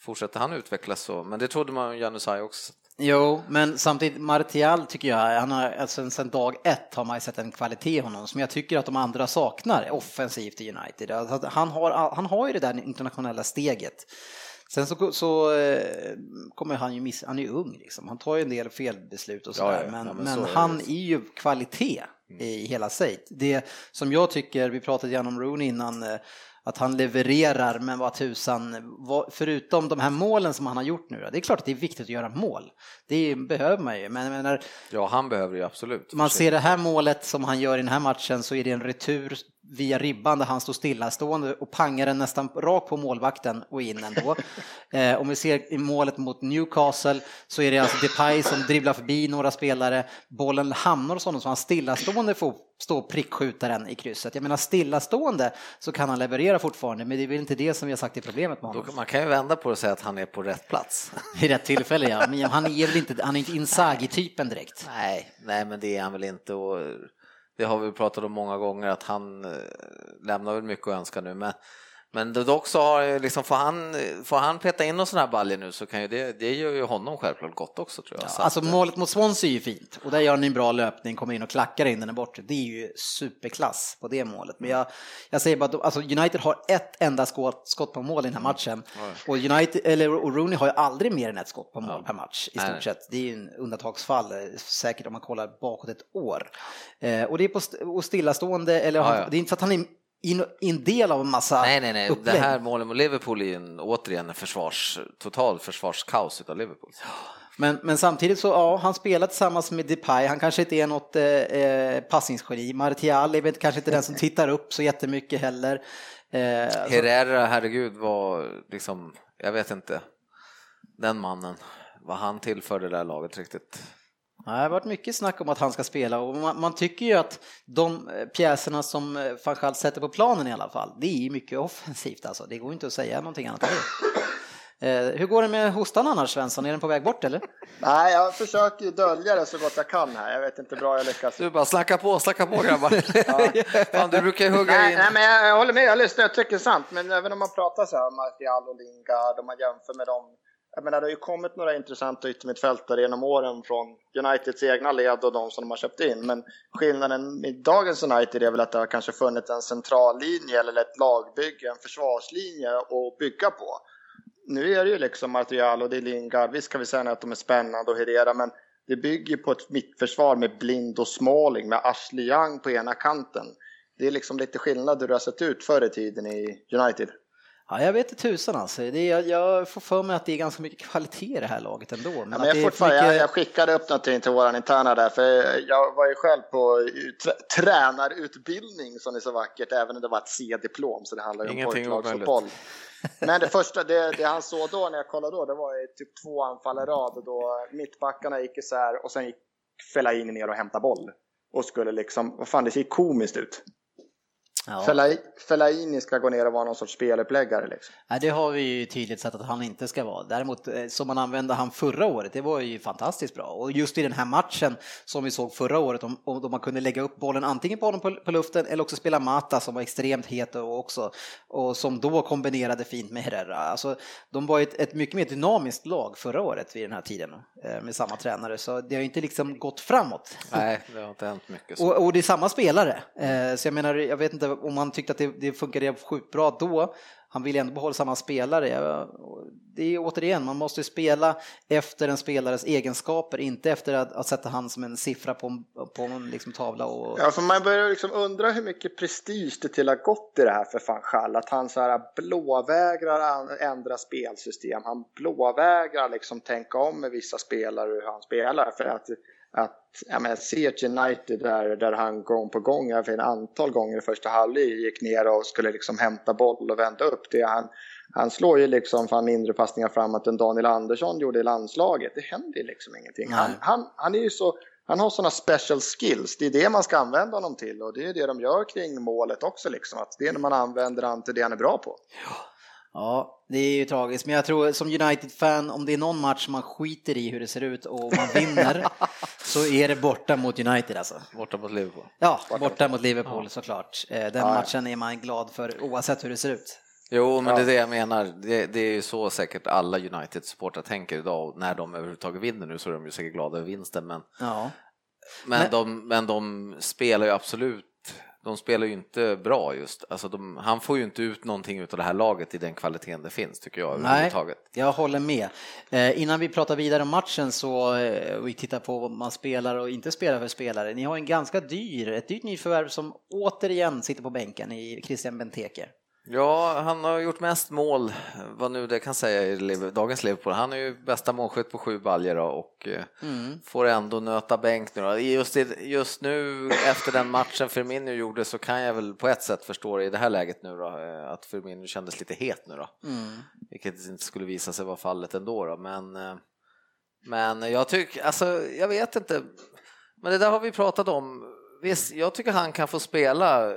B: fortsätter han utvecklas så. Men det trodde man om Janusaj också.
A: Jo, men samtidigt Martial tycker jag, han har, alltså, sen dag ett har man ju sett en kvalitet i honom som jag tycker att de andra saknar offensivt i United. Alltså, han, har, han har ju det där internationella steget Sen så, så eh, kommer han ju missa, han är ju ung liksom, han tar ju en del felbeslut och sådär, ja, ja. men, ja, men, men så han är, är ju kvalitet mm. i hela sig. Det som jag tycker, vi pratade gärna om Rooney innan, eh, att han levererar, men vad tusan, förutom de här målen som han har gjort nu, det är klart att det är viktigt att göra mål. Det behöver man ju, men menar,
B: Ja, han behöver ju absolut.
A: Man ser det här målet som han gör i den här matchen så är det en retur via ribban där han står stillastående och pangar den nästan rakt på målvakten och in ändå. eh, om vi ser i målet mot Newcastle så är det alltså Depay som dribblar förbi några spelare, bollen hamnar hos honom så han stillastående får stå prickskjuta den i krysset. Jag menar stillastående så kan han leverera fortfarande, men det är väl inte det som vi har sagt är problemet med honom.
B: Man kan ju vända på det och säga att han är på rätt plats.
A: I rätt tillfälle ja, men han är väl inte, han är inte Inzaghi-typen direkt.
B: Nej, nej men det är han väl inte och det har vi pratat om många gånger att han eh, lämnar väl mycket att önska nu. Men men dock så har liksom, får, han, får han peta in någon sån här baljer nu så kan ju det, det gör ju honom självklart gott också tror jag.
A: Ja, alltså målet mot Swansea är ju fint och där gör han en bra löpning, kommer in och klackar in den bort. Det är ju superklass på det målet. Men jag, jag säger bara, alltså United har ett enda skott, skott på mål i den här matchen mm. och, United, eller, och Rooney har ju aldrig mer än ett skott på mål ja. per match i stort Nej. sett. Det är ju en undantagsfall, eh, säkert om man kollar bakåt ett år. Eh, och det är på st och stillastående, eller ja, det är inte för att han är in, en del av en massa
B: Nej, nej, nej. Upplägg. Det här målet mot Liverpool är en, återigen en försvars, total försvarskaos av Liverpool.
A: Men, men samtidigt så, ja, han spelar tillsammans med Depay, han kanske inte är något eh, eh passningsgeni. Martial är kanske inte den som tittar upp så jättemycket heller.
B: Eh, Herrera, herregud, var liksom, jag vet inte, den mannen, vad han tillförde det där laget riktigt.
A: Det har varit mycket snack om att han ska spela och man, man tycker ju att de eh, pjäserna som eh, van sätter på planen i alla fall, det är mycket offensivt alltså. Det går inte att säga någonting annat det. Eh, hur går det med hostan annars Svensson? Är den på väg bort eller?
C: Nej, jag försöker dölja det så gott jag kan här. Jag vet inte hur bra jag lyckas.
B: Du bara slacka på, slacka på grabbar. ja. Fan, du brukar hugga
C: nej,
B: in.
C: Nej, men jag, jag håller med, jag lyssnar, jag tycker det är sant. Men även om man pratar så här, Martial och Lingard, om man jämför med dem jag menar, det har ju kommit några intressanta yttermittfältare genom åren från Uniteds egna led och de som de har köpt in. Men skillnaden i dagens United är väl att det har kanske funnits en central linje eller ett lagbygge, en försvarslinje att bygga på. Nu är det ju liksom Martial och det är Lingard. Visst kan vi säga att de är spännande och Herrera, men det bygger på ett mittförsvar med Blind och Smalling med Ashley Young på ena kanten. Det är liksom lite skillnad hur det har sett ut förr i tiden i United.
A: Ja, jag vet inte tusan alltså. Det är, jag får för mig att det är ganska mycket kvalitet i det här laget ändå.
C: Men,
A: ja,
C: men jag,
A: fortfarande,
C: mycket... jag, jag, skickade upp någonting till våran interna där, för jag var ju själv på tränarutbildning som är så vackert, även om det var ett C-diplom, så det handlar ju om pojklagsfotboll. Men det första, det, det, han såg då när jag kollade då, det var ju typ två anfall i rad, då mittbackarna gick isär och sen gick Fellaini ner och hämtade boll. Och skulle liksom, vad fan det ser komiskt ut. Ja. Fellaini ska gå ner och vara någon sorts speluppläggare. Liksom.
A: Nej, det har vi ju tydligt sett att han inte ska vara. Däremot eh, som man använde han förra året, det var ju fantastiskt bra. Och just i den här matchen som vi såg förra året, om, om man kunde lägga upp bollen antingen på honom på, på, luften eller också spela Mata som var extremt het och också och som då kombinerade fint med Herrera. Alltså, de var ett, ett mycket mer dynamiskt lag förra året vid den här tiden eh, med samma tränare, så det har inte liksom gått framåt.
B: Nej, det har inte hänt mycket.
A: Och, och, det är samma spelare, eh, så jag menar, jag vet inte om han tyckte att det, det funkade sjukt bra då. Han vill ändå behålla samma spelare. Det är återigen, man måste spela efter en spelares egenskaper, inte efter att, att sätta han som en siffra på en, på en liksom tavla. Och...
C: Ja, för man börjar liksom undra hur mycket prestige det till har gått i det här för van Schall. Att han så här blåvägrar ändra spelsystem. Han blåvägrar liksom tänka om med vissa spelare hur han spelar. För att att ja, men, se ett United där, där han gång på gång, ett antal gånger i första halvlek gick ner och skulle liksom hämta boll och vända upp det. Han, han slår ju liksom fan mindre passningar framåt än Daniel Andersson gjorde i landslaget. Det händer liksom ingenting. Han, han, han, är ju så, han har sådana special skills. Det är det man ska använda honom till och det är det de gör kring målet också. Liksom. Att det är när man använder han till det han är bra på.
A: Ja. Ja, det är ju tragiskt, men jag tror som United-fan, om det är någon match man skiter i hur det ser ut och man vinner, så är det borta mot United alltså.
B: Borta mot Liverpool.
A: Ja, borta mot Liverpool ja. såklart. Eh, den ja, matchen är man glad för oavsett hur det ser ut.
B: Jo, men det är det jag menar. Det, det är ju så säkert alla United-supportrar tänker idag. När de överhuvudtaget vinner nu så är de ju säkert glada över vinsten. Men, ja. men, men, de, men de spelar ju absolut de spelar ju inte bra just. Alltså de, han får ju inte ut någonting av det här laget i den kvaliteten det finns tycker jag.
A: Nej, jag håller med. Eh, innan vi pratar vidare om matchen så eh, vi tittar på vad man spelar och inte spelar för spelare. Ni har en ganska dyr, ett dyrt nyförvärv som återigen sitter på bänken i Christian Benteke.
B: Ja, han har gjort mest mål, vad nu det kan säga i dagens Liverpool. Han är ju bästa målskytt på sju baljor och eh, mm. får ändå nöta bänk nu. Just, just nu efter den matchen Firmino gjorde så kan jag väl på ett sätt förstå i det här läget nu då, eh, att Firmino kändes lite het nu då. Mm. Vilket inte skulle visa sig vara fallet ändå då, men, eh, men jag tycker, alltså jag vet inte, men det där har vi pratat om. Visst, jag tycker han kan få spela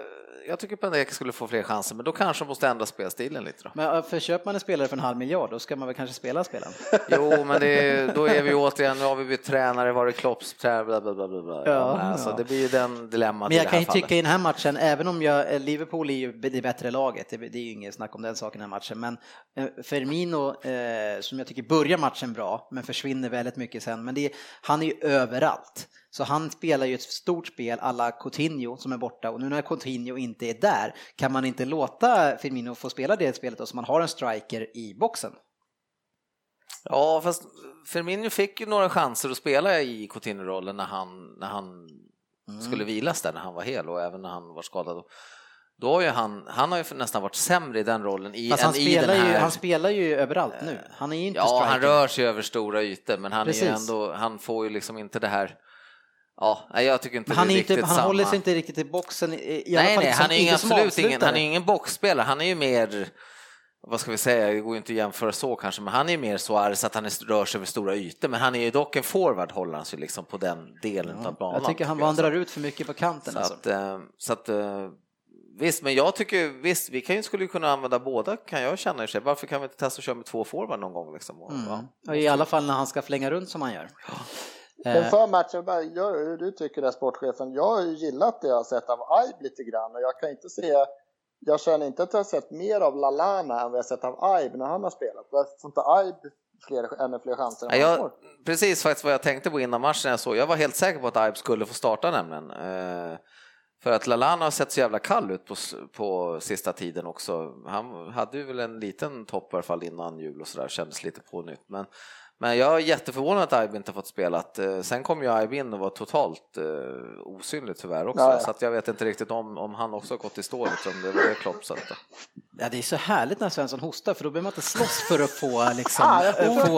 B: jag tycker Pendek skulle få fler chanser, men då kanske de måste ändra spelstilen lite. Då.
A: Men för köper man en spelare för en halv miljard, då ska man väl kanske spela spelaren?
B: Jo, men det, då är vi återigen, nu har vi blivit tränare, var det Klopps tränare, bla bla bla. bla. Ja, alltså, ja. Det blir ju den dilemmat
A: Men jag kan ju tycka i den här matchen, även om jag, eh, Liverpool är ju det bättre laget, det, det är ju inget snack om den saken i den här matchen, men eh, Firmino, eh, som jag tycker börjar matchen bra, men försvinner väldigt mycket sen, men det, han är ju överallt. Så han spelar ju ett stort spel alla Coutinho som är borta och nu när Coutinho inte är där kan man inte låta Firmino få spela det spelet då så man har en striker i boxen.
B: Ja, fast Firmino fick ju några chanser att spela i Coutinho-rollen när han, när han mm. skulle vilas där när han var hel och även när han var skadad. Då har ju han, han har ju nästan varit sämre i den rollen i,
A: han, spelar här... ju, han spelar ju överallt nu. Han är ju inte
B: Ja,
A: striker.
B: han rör sig över stora ytor men han, är ändå, han får ju liksom inte det här Ja, jag tycker inte
A: han
B: det är
A: inte,
B: riktigt
A: Han
B: samma.
A: håller sig inte riktigt i boxen. I
B: nej, nej, han är ingen, absolut ingen, han är ingen boxspelare. Han är ju mer, vad ska vi säga, det går ju inte att jämföra så kanske, men han är ju mer Suarez att han är, rör sig över stora ytor. Men han är ju dock en forward, håller han sig liksom på den delen ja, av banan.
A: Jag tycker han vandrar ut för mycket på kanten.
B: Så
A: alltså.
B: att, eh, så att eh, Visst, men jag tycker visst, vi kan ju, skulle kunna använda båda kan jag känna i sig. Varför kan vi inte testa att köra med två forward någon gång? Liksom?
A: Mm. ja, I alla fall när han ska flänga runt som han gör.
C: Men för matchen, hur du tycker det sportchefen, jag har ju gillat det jag har sett av Aib lite grann och jag kan inte se, jag känner inte att jag har sett mer av Lalana än vad jag har sett av Aib när han har spelat. Varför får inte Aib fler, ännu fler chanser än
B: jag, får? Precis faktiskt vad jag tänkte på innan matchen jag såg, jag var helt säker på att Aib skulle få starta nämligen. Eh, för att Lalana har sett så jävla kall ut på, på sista tiden också. Han hade ju väl en liten topp i alla fall innan jul och sådär, kändes lite på nytt. Men Men jag är jätteförvånad att Aib inte fått spelat. Eh, sen kom ju Aib in och var totalt uh, osynlig tyvärr också, ja, ja. så att jag vet inte riktigt om, om han också gått i stå, liksom, det var det Klopp satte.
A: Ja, det är så härligt när Svensson hostar för då behöver man inte slåss för att få, liksom, ah, få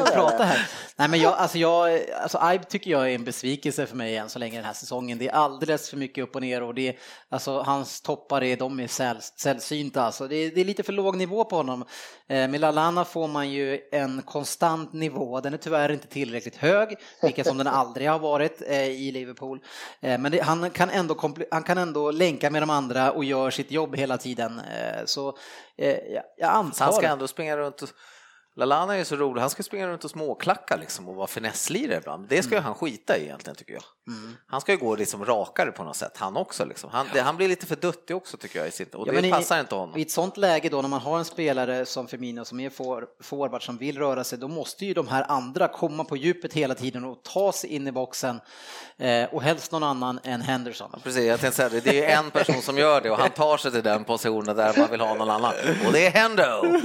A: och prata här. Nej, men jag, alltså, jag, alltså Aib tycker jag är en besvikelse för mig än så länge den här säsongen. Det är alldeles för mycket upp och ner och det är, alltså, hans toppar är, de är säll, sällsynta. Alltså. Det, är, det är lite för låg nivå på honom. Eh, med Lalana får man ju en konstant nivå. Den är tyvärr inte tillräckligt hög, vilket som den aldrig har varit eh, i Liverpool. Eh, men det, han, kan ändå, han kan ändå länka med de andra och gör sitt jobb hela tiden. Så jag antar...
B: Han ska ändå springa runt och Lalana är så rolig, han ska springa runt och småklacka liksom och vara finesslirare ibland. Det ska mm. han skita i egentligen tycker jag. Mm. Han ska ju gå liksom rakare på något sätt, han också. Liksom. Han, det, han blir lite för duttig också tycker jag i sitt, och ja, det passar
A: i,
B: inte honom.
A: I ett sånt läge då när man har en spelare som Firmino som är for, forward som vill röra sig, då måste ju de här andra komma på djupet hela tiden och ta sig in i boxen eh, och helst någon annan än Henderson.
B: Ja, precis, jag tänkte säga det, det är en person som gör det och han tar sig till den positionen där man vill ha någon annan och det är Hendo.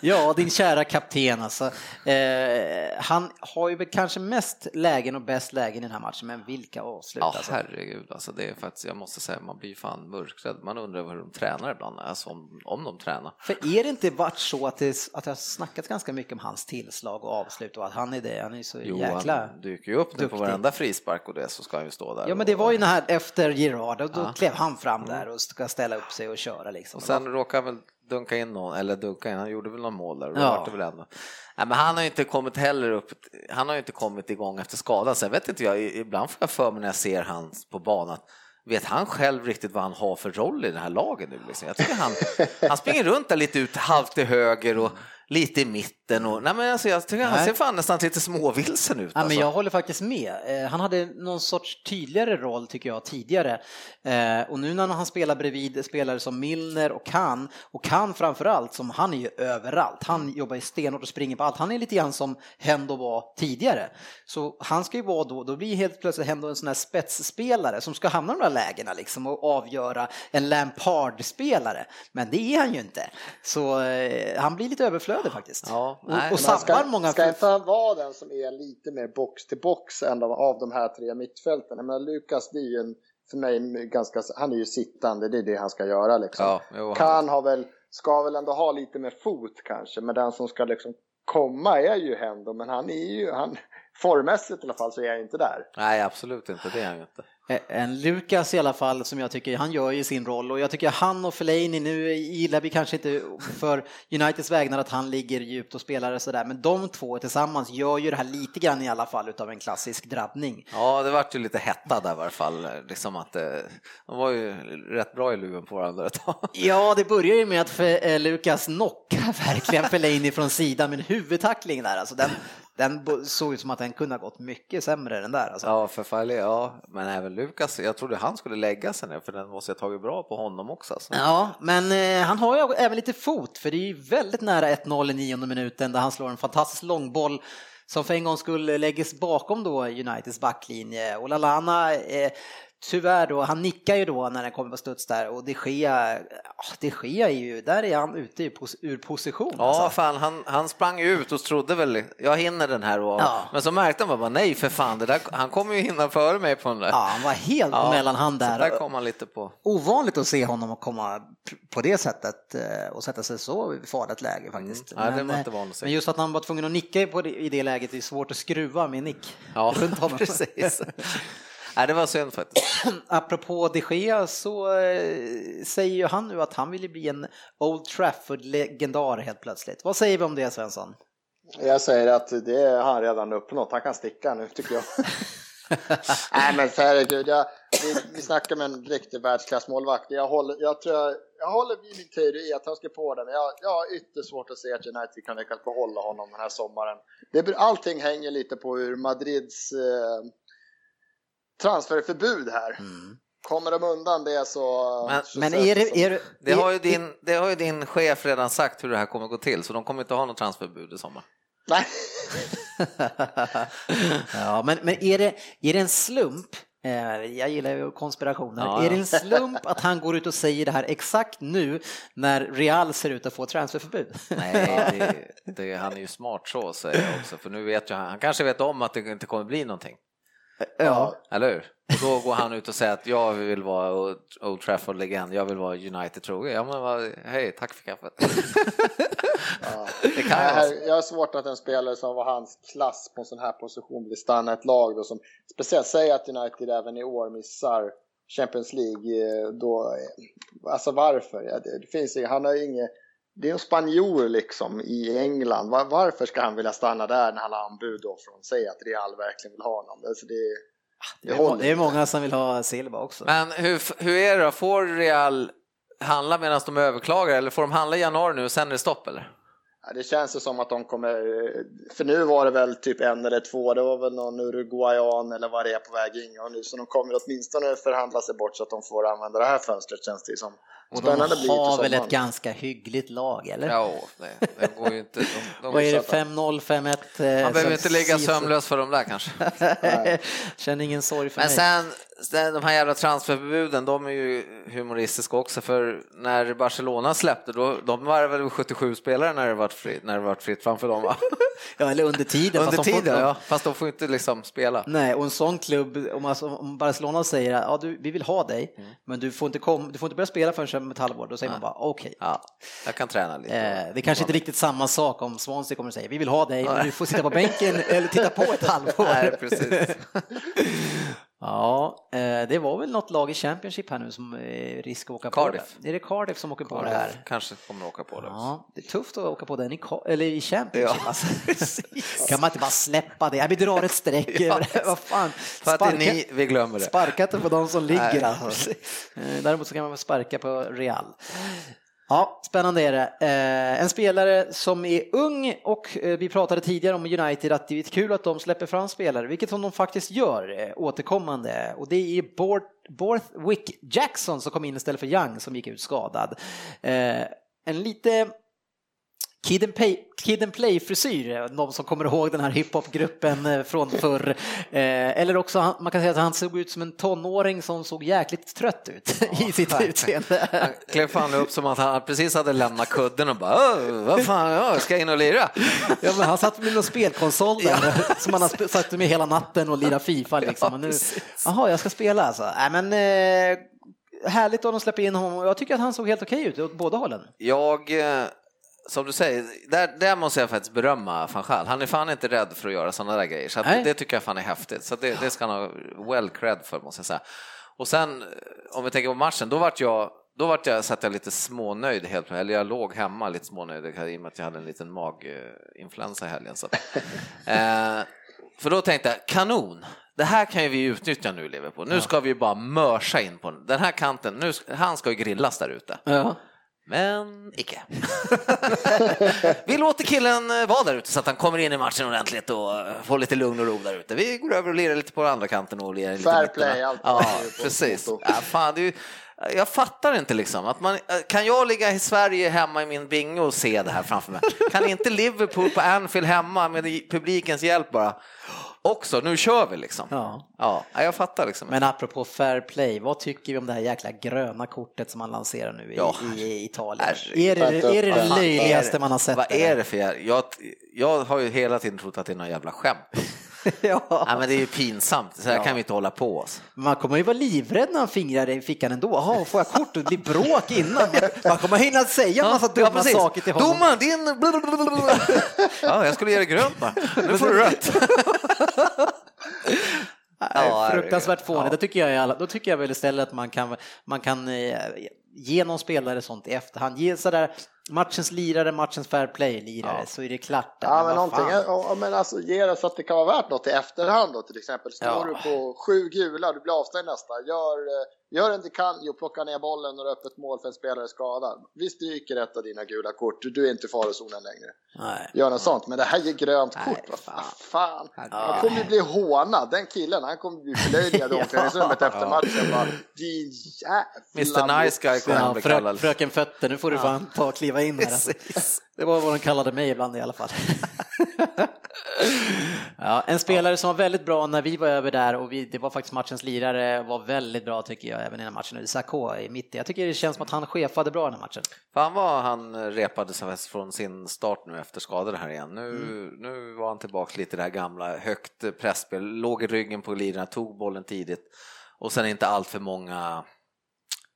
A: ja, din kära kapten alltså. Eh, han har ju kanske mest lägen och bäst lägen i den här matchen, men vilka avslut
B: Ja, alltså. herregud, alltså det är faktiskt, jag måste säga, man blir fan mörkrädd. Man undrar hur de tränar ibland, alltså om, om de tränar.
A: För är det inte varit så att det, att det har snackats ganska mycket om hans tillslag och avslut och att han är det, han är så jo, jäkla
B: han dyker ju upp nu på varenda frispark och det så ska han ju stå där.
A: Ja, men det var ju här efter Girard, och då ja. klev han fram mm. där och ska ställa upp sig och köra liksom.
B: Och sen råkar väl dunka in någon, eller dunka in, han gjorde väl någon mål där ja. det väl ändå. Nej, men han har ju inte kommit heller upp, han har ju inte kommit igång efter skadan. Sen vet inte jag, ibland får jag för mig när jag ser han på banan Vet han själv riktigt vad han har för roll i det här laget nu? Liksom? Jag tycker han, han springer runt där lite ut halvt till höger och lite i mitten. Och, nej men alltså, jag tycker han ser fan nästan lite småvilsen ut.
A: Ja, alltså. men jag håller faktiskt med. Eh, han hade någon sorts tydligare roll tycker jag tidigare. Eh, och nu när han spelar bredvid spelare som Milner och Kan, och Kan framförallt, som han är ju överallt. Han jobbar ju stenhårt och springer på allt. Han är lite grann som Hendo var tidigare. Så han ska ju vara då, då blir helt plötsligt Hendo en sån här spetsspelare som ska hamna i de där lägena liksom och avgöra en Lampard-spelare. Men det är han ju inte. Så eh, han blir lite överflödig flöde faktiskt. Ja,
C: nej. Och, och ska, många... Ska inte han vara den som är lite mer box till box än de, av de här tre mittfälten? Men Lukas, det är ju en, för mig ganska, han är ju sittande, det är det han ska göra liksom. Ja, jo, kan ha väl, ska väl ändå ha lite mer fot kanske, men den som ska liksom komma är ju Hendo, men han är ju, han, formmässigt i alla fall så är jag inte där.
B: Nej, absolut inte, det är han ju inte.
A: Eh, en Lukas i alla fall som jag tycker, han gör ju sin roll och jag tycker han och Fellaini, nu gillar vi kanske inte för Uniteds vägnar att han ligger djupt och spelar sådär, men de två tillsammans gör ju det här lite grann i alla fall utav en klassisk drabbning.
B: Ja, det vart ju lite hetta där i alla fall, liksom att eh, de var ju rätt bra i luven på varandra ett tag.
A: Ja, det börjar ju med att eh, Lukas knockar verkligen Fellaini från sidan med en huvudtackling där, alltså den, den såg ut som att den kunde ha gått mycket sämre den där. Alltså.
B: Ja, för Farley, ja, men även Lukas, jag trodde han skulle lägga sig ner för den måste ha tagit bra på honom också. Alltså.
A: Ja, men eh, han har ju även lite fot för det är ju väldigt nära 1-0 i nionde minuten där han slår en fantastisk långboll som för en gång skulle läggas bakom då Uniteds backlinje och Lalana eh, tyvärr då, han nickar ju då när den kommer på studs där och det sker, det sker ju, där är han ute ur position.
B: Ja, alltså. fan, han, han sprang ut och trodde väl, jag hinner den här och, ja. men så märkte han bara, nej för fan, där, han kommer ju hinna före mig på den där.
A: Ja, han var helt ja, mellanhand där.
B: där kom han lite på.
A: Ovanligt att se honom komma på det sättet eh, och sätta sig så i farligt läge faktiskt.
B: Mm. Nej, men, det
A: men just att han var tvungen att nicka i det läget, det är svårt att skruva med nick.
B: Ja, precis. Nej, det var synd faktiskt.
A: Apropå de Gea så eh, säger ju han nu att han vill bli en Old Trafford-legendar helt plötsligt. Vad säger vi om det Svensson?
C: Jag säger att det har han redan uppnått. Han kan sticka nu tycker jag. Nej men herregud, jag, vi, vi snackar med en riktig världsklassmålvakt. Jag håller, jag, tror jag, jag håller vid min teori att han ska på den. Jag, jag har ytterst svårt att se att United kan lyckas behålla honom den här sommaren. Det, allting hänger lite på hur Madrids eh, transferförbud här. Mm. Kommer de undan det så...
A: Men, så men är det, är det,
B: det, har ju din, det har ju din chef redan sagt hur det här kommer gå till, så de kommer inte ha något transferförbud i sommar.
C: Nej.
A: ja, men, men är, det, är det en slump Eh, Jag gillar ju konspirationer.
B: Ja, ja.
A: Är det en slump att han går ut och säger det här exakt nu när Real ser ut att få transferförbud?
B: Nej, det, det, han är ju smart så säger jag också, för nu vet jag, han kanske vet om att det inte kommer bli någonting.
A: Ja,
B: Eller hur? Och då går han ut och säger att jag vill vara Old- Trafford-legend, jag vill vara United trogen. Ja men vad, hej, tack för kaffet.
C: Ja.
B: Det kan jag.
C: här- Jag har svårt att en spelare som var hans klass på en sån här position vill stanna ett lag då som speciellt säger att United även i år missar Champions League. eh, Då, alltså varför? Ja, det, det finns ju, han har ju inget, det är en spanjor liksom i England. Var, varför ska han vilja stanna där när han har anbud då från sig att Real verkligen vill ha honom? Alltså det,
A: det är, må- det är många som vill ha Silva också.
B: Men hur, hur är det då, får Real handla medan de överklagar eller får de handla i januari nu och sen är det stopp eller?
C: Ja, det känns ju som att de kommer, för nu var det väl typ en eller två, det var väl någon uruguayan eller vad det är på väg in och nu så de kommer åtminstone förhandla sig bort så att de får använda det här fönstret känns det som.
A: Och
C: Spännande
A: de har väl ett ganska hyggligt lag, eller?
B: Ja, det, det går ju inte. De, de,
A: Vad är det, 5-0, 5-1? eh,
B: man behöver inte ligga sömnlös för dem där kanske.
A: Känner ingen sorg för
B: Men
A: mig.
B: sen, sen de här jävla transferförbuden, de är ju humoristiska också för när Barcelona släppte, då, de var väl 77 spelare när det var fritt, när det var fritt framför dem va?
A: Ja, eller under tiden.
B: Under
A: fast de får-
B: tiden, ja. Fast de får inte liksom spela.
A: Nej, och en sån klubb, om, alltså, om Barcelona säger att ja, du, vi vill ha dig,
B: Mm.
A: men du får, inte kom, du får inte börja spela förrän om ett halvår, då säger man bara okej.
B: Ja, jag kan träna lite.
A: Eh, det är kanske inte riktigt samma sak om Swansea kommer att säga vi vill ha dig, men du får sitta på bänken eller titta på ett halvår.
B: Nej, precis.
A: Ja, eh, det var väl något lag i Championship här nu som är risk att åka
B: Cardiff.
A: på det. Är det Cardiff som åker på det här?
B: Kanske kommer åka på det.
A: Ja, det är tufft att åka på den i, eller i Championship. Alltså. kan man inte bara släppa det? Ja, vi drar ett streck det. Vad fan?
B: För att det är ni, vi glömmer det.
A: Sparka inte på de som ligger
B: Nej,
A: alltså. Däremot så kan man väl sparka på Real. Ja, spännande är det. Eh, en spelare som är ung och eh, vi pratade tidigare om United att det är kul att de släpper fram spelare, vilket som de faktiskt gör eh, återkommande. Och det är Bort- Borthwick Jackson som kom in istället för Young som gick ut skadad. Eh, en lite Kid and, Play, Kid and Play-frisyr, de som kommer ihåg den här hiphopgruppen eh, från förr. Eh, eller också, man kan säga att han såg ut som en tonåring som såg jäkligt trött ut i sitt
B: verkligen.
A: utseende.
B: Han klev fan upp som att han precis hade lämnat kudden och bara "Åh, vad fan, ja, ska jag in och lira?
A: Ja, men han satt med någon spelkonsol där som han har satt med hela natten och lirat Fifa liksom. Och nu, jaha, jag ska spela alltså. Nej, men eh, härligt att de släpper in honom. Jag tycker att han såg helt okej ut åt båda hållen.
B: Jag, eh, som du säger, där, där måste jag faktiskt berömma van Gaal. Han är fan inte rädd för att göra sådana där grejer, så
A: Nej.
B: det tycker jag fan är häftigt. Så det, det ska han ha well cred för, måste jag säga. Och sen, om vi tänker på matchen, då vart jag då vart jag, satt jag lite smånöjd helt eller jag låg hemma lite smånöjd i och med att jag hade en liten maginfluensa i helgen. Så. Eh, för då tänkte jag, kanon, det här kan ju vi utnyttja nu i Liverpool. Nu ska vi bara mörsa in på den här kanten, nu, han ska ju grillas där ute.
A: Ja.
B: Men icke. Vi låter killen eh, vara där ute så att han kommer in i matchen ordentligt och eh, får lite lugn och ro där ute. Vi går över och lirar lite på andra kanten och lirar lite
C: Fair play, allt
B: Ja, precis. Ja, fan, det är ju, jag fattar inte liksom. Att man, eh, kan jag ligga i Sverige hemma i min bingo och se det här framför mig? Kan inte Liverpool på Anfield hemma med publikens hjälp bara? Också, nu kör vi liksom.
A: Ja.
B: Ja, jag fattar liksom.
A: Men apropå fair play, vad tycker vi om det här jäkla gröna kortet som man lanserar nu i,
B: Ja.
A: i, i Italien? Är det är det, det löjligaste man har sett?
B: Vad är det för jag, jag har ju hela tiden trott att det är någon jävla skämt.
A: ja.
B: Nej, men det är ju pinsamt, så här
A: Ja.
B: kan vi inte hålla på oss.
A: Man kommer ju vara livrädd när han fingrar i fickan ändå. Jaha, får jag kort? Det blir bråk innan. Man kommer hinna säga en massa dumma
B: precis.
A: saker till honom.
B: Domaren, din... blablabla. Ja, jag skulle ge dig grönt bara. Nu får du rött.
A: Nej, fruktansvärt fånigt.
B: Ja.
A: Det tycker jag, är alla- då tycker jag väl istället att man kan, man kan eh, ge någon spelare sånt i efterhand. Ge sådär matchens lirare, matchens fair play-lirare, så är det klart.
C: Ja, men någonting,
A: fan.
C: ja, men alltså ge det så att det kan vara värt något i efterhand då till exempel. Står
A: Ja.
C: du på sju gula, du blir avstängd nästa. Gör, eh, gör en Dicanio, plocka ner bollen och det är öppet mål för en spelare skadad. Vi stryker ett av dina gula kort, du är inte i farozonen längre.
A: Nej.
C: Gör något sånt, men det här ger grönt
A: Nej,
C: kort, vad
A: fan.
C: fan. Han kommer bli hånad, den killen, han kommer bli förlöjligad i omklädningsrummet efter matchen. Bara, Din jävla
B: Mr Nice Guy kommer han
A: Ja,
B: bli kallad.
A: fröken Fötter, nu får du fan ta och kliva in här. Alltså. Det var vad de kallade mig ibland i alla fall. ja, en spelare som var väldigt bra när vi var över där och vi, det var faktiskt matchens lirare, var väldigt bra tycker jag även i den här matchen. Sakå i mitten. Jag tycker det känns som att han chefade bra den här matchen.
B: Fan vad han repade sig från sin start nu efter skador här igen. Nu, mm. nu var han tillbaka lite i det här gamla, högt pressspel, låg i ryggen på lirarna, tog bollen tidigt och sen inte allt för många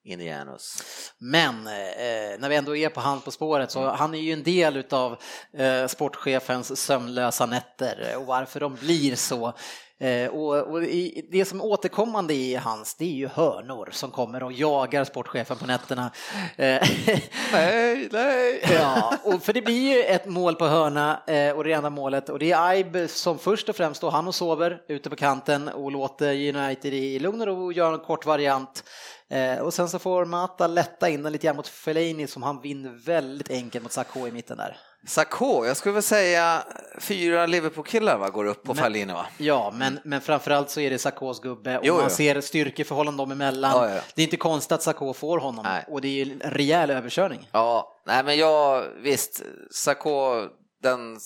B: Indianus.
A: Men eh, när vi ändå är på hand på spåret så mm. han är ju en del utav eh, sportchefens sömnlösa nätter och varför de blir så. Eh, och, och i, det som är återkommande i hans, det är ju hörnor som kommer och jagar sportchefen på nätterna.
B: Eh, nej, nej!
A: ja, och för det blir ju ett mål på hörna eh, och det enda målet och det är Aib som först och främst står han och sover ute på kanten och låter United i lugn och ro göra en kort variant. Eh, och sen så får Mata lätta in den lite grann mot Fellaini som han vinner väldigt enkelt mot Sakho i mitten där.
B: Sakho, jag skulle väl säga fyra Liverpool-killar va, går upp på Fellaini va?
A: Ja, men, men framförallt så är det Sakhos gubbe och jo, man jo. ser styrkeförhållanden dem emellan. Ja, ja. Det är inte konstigt att Sakho får honom nej. och det är ju en rejäl överkörning.
B: Ja, nej men jag visst, Sakho, den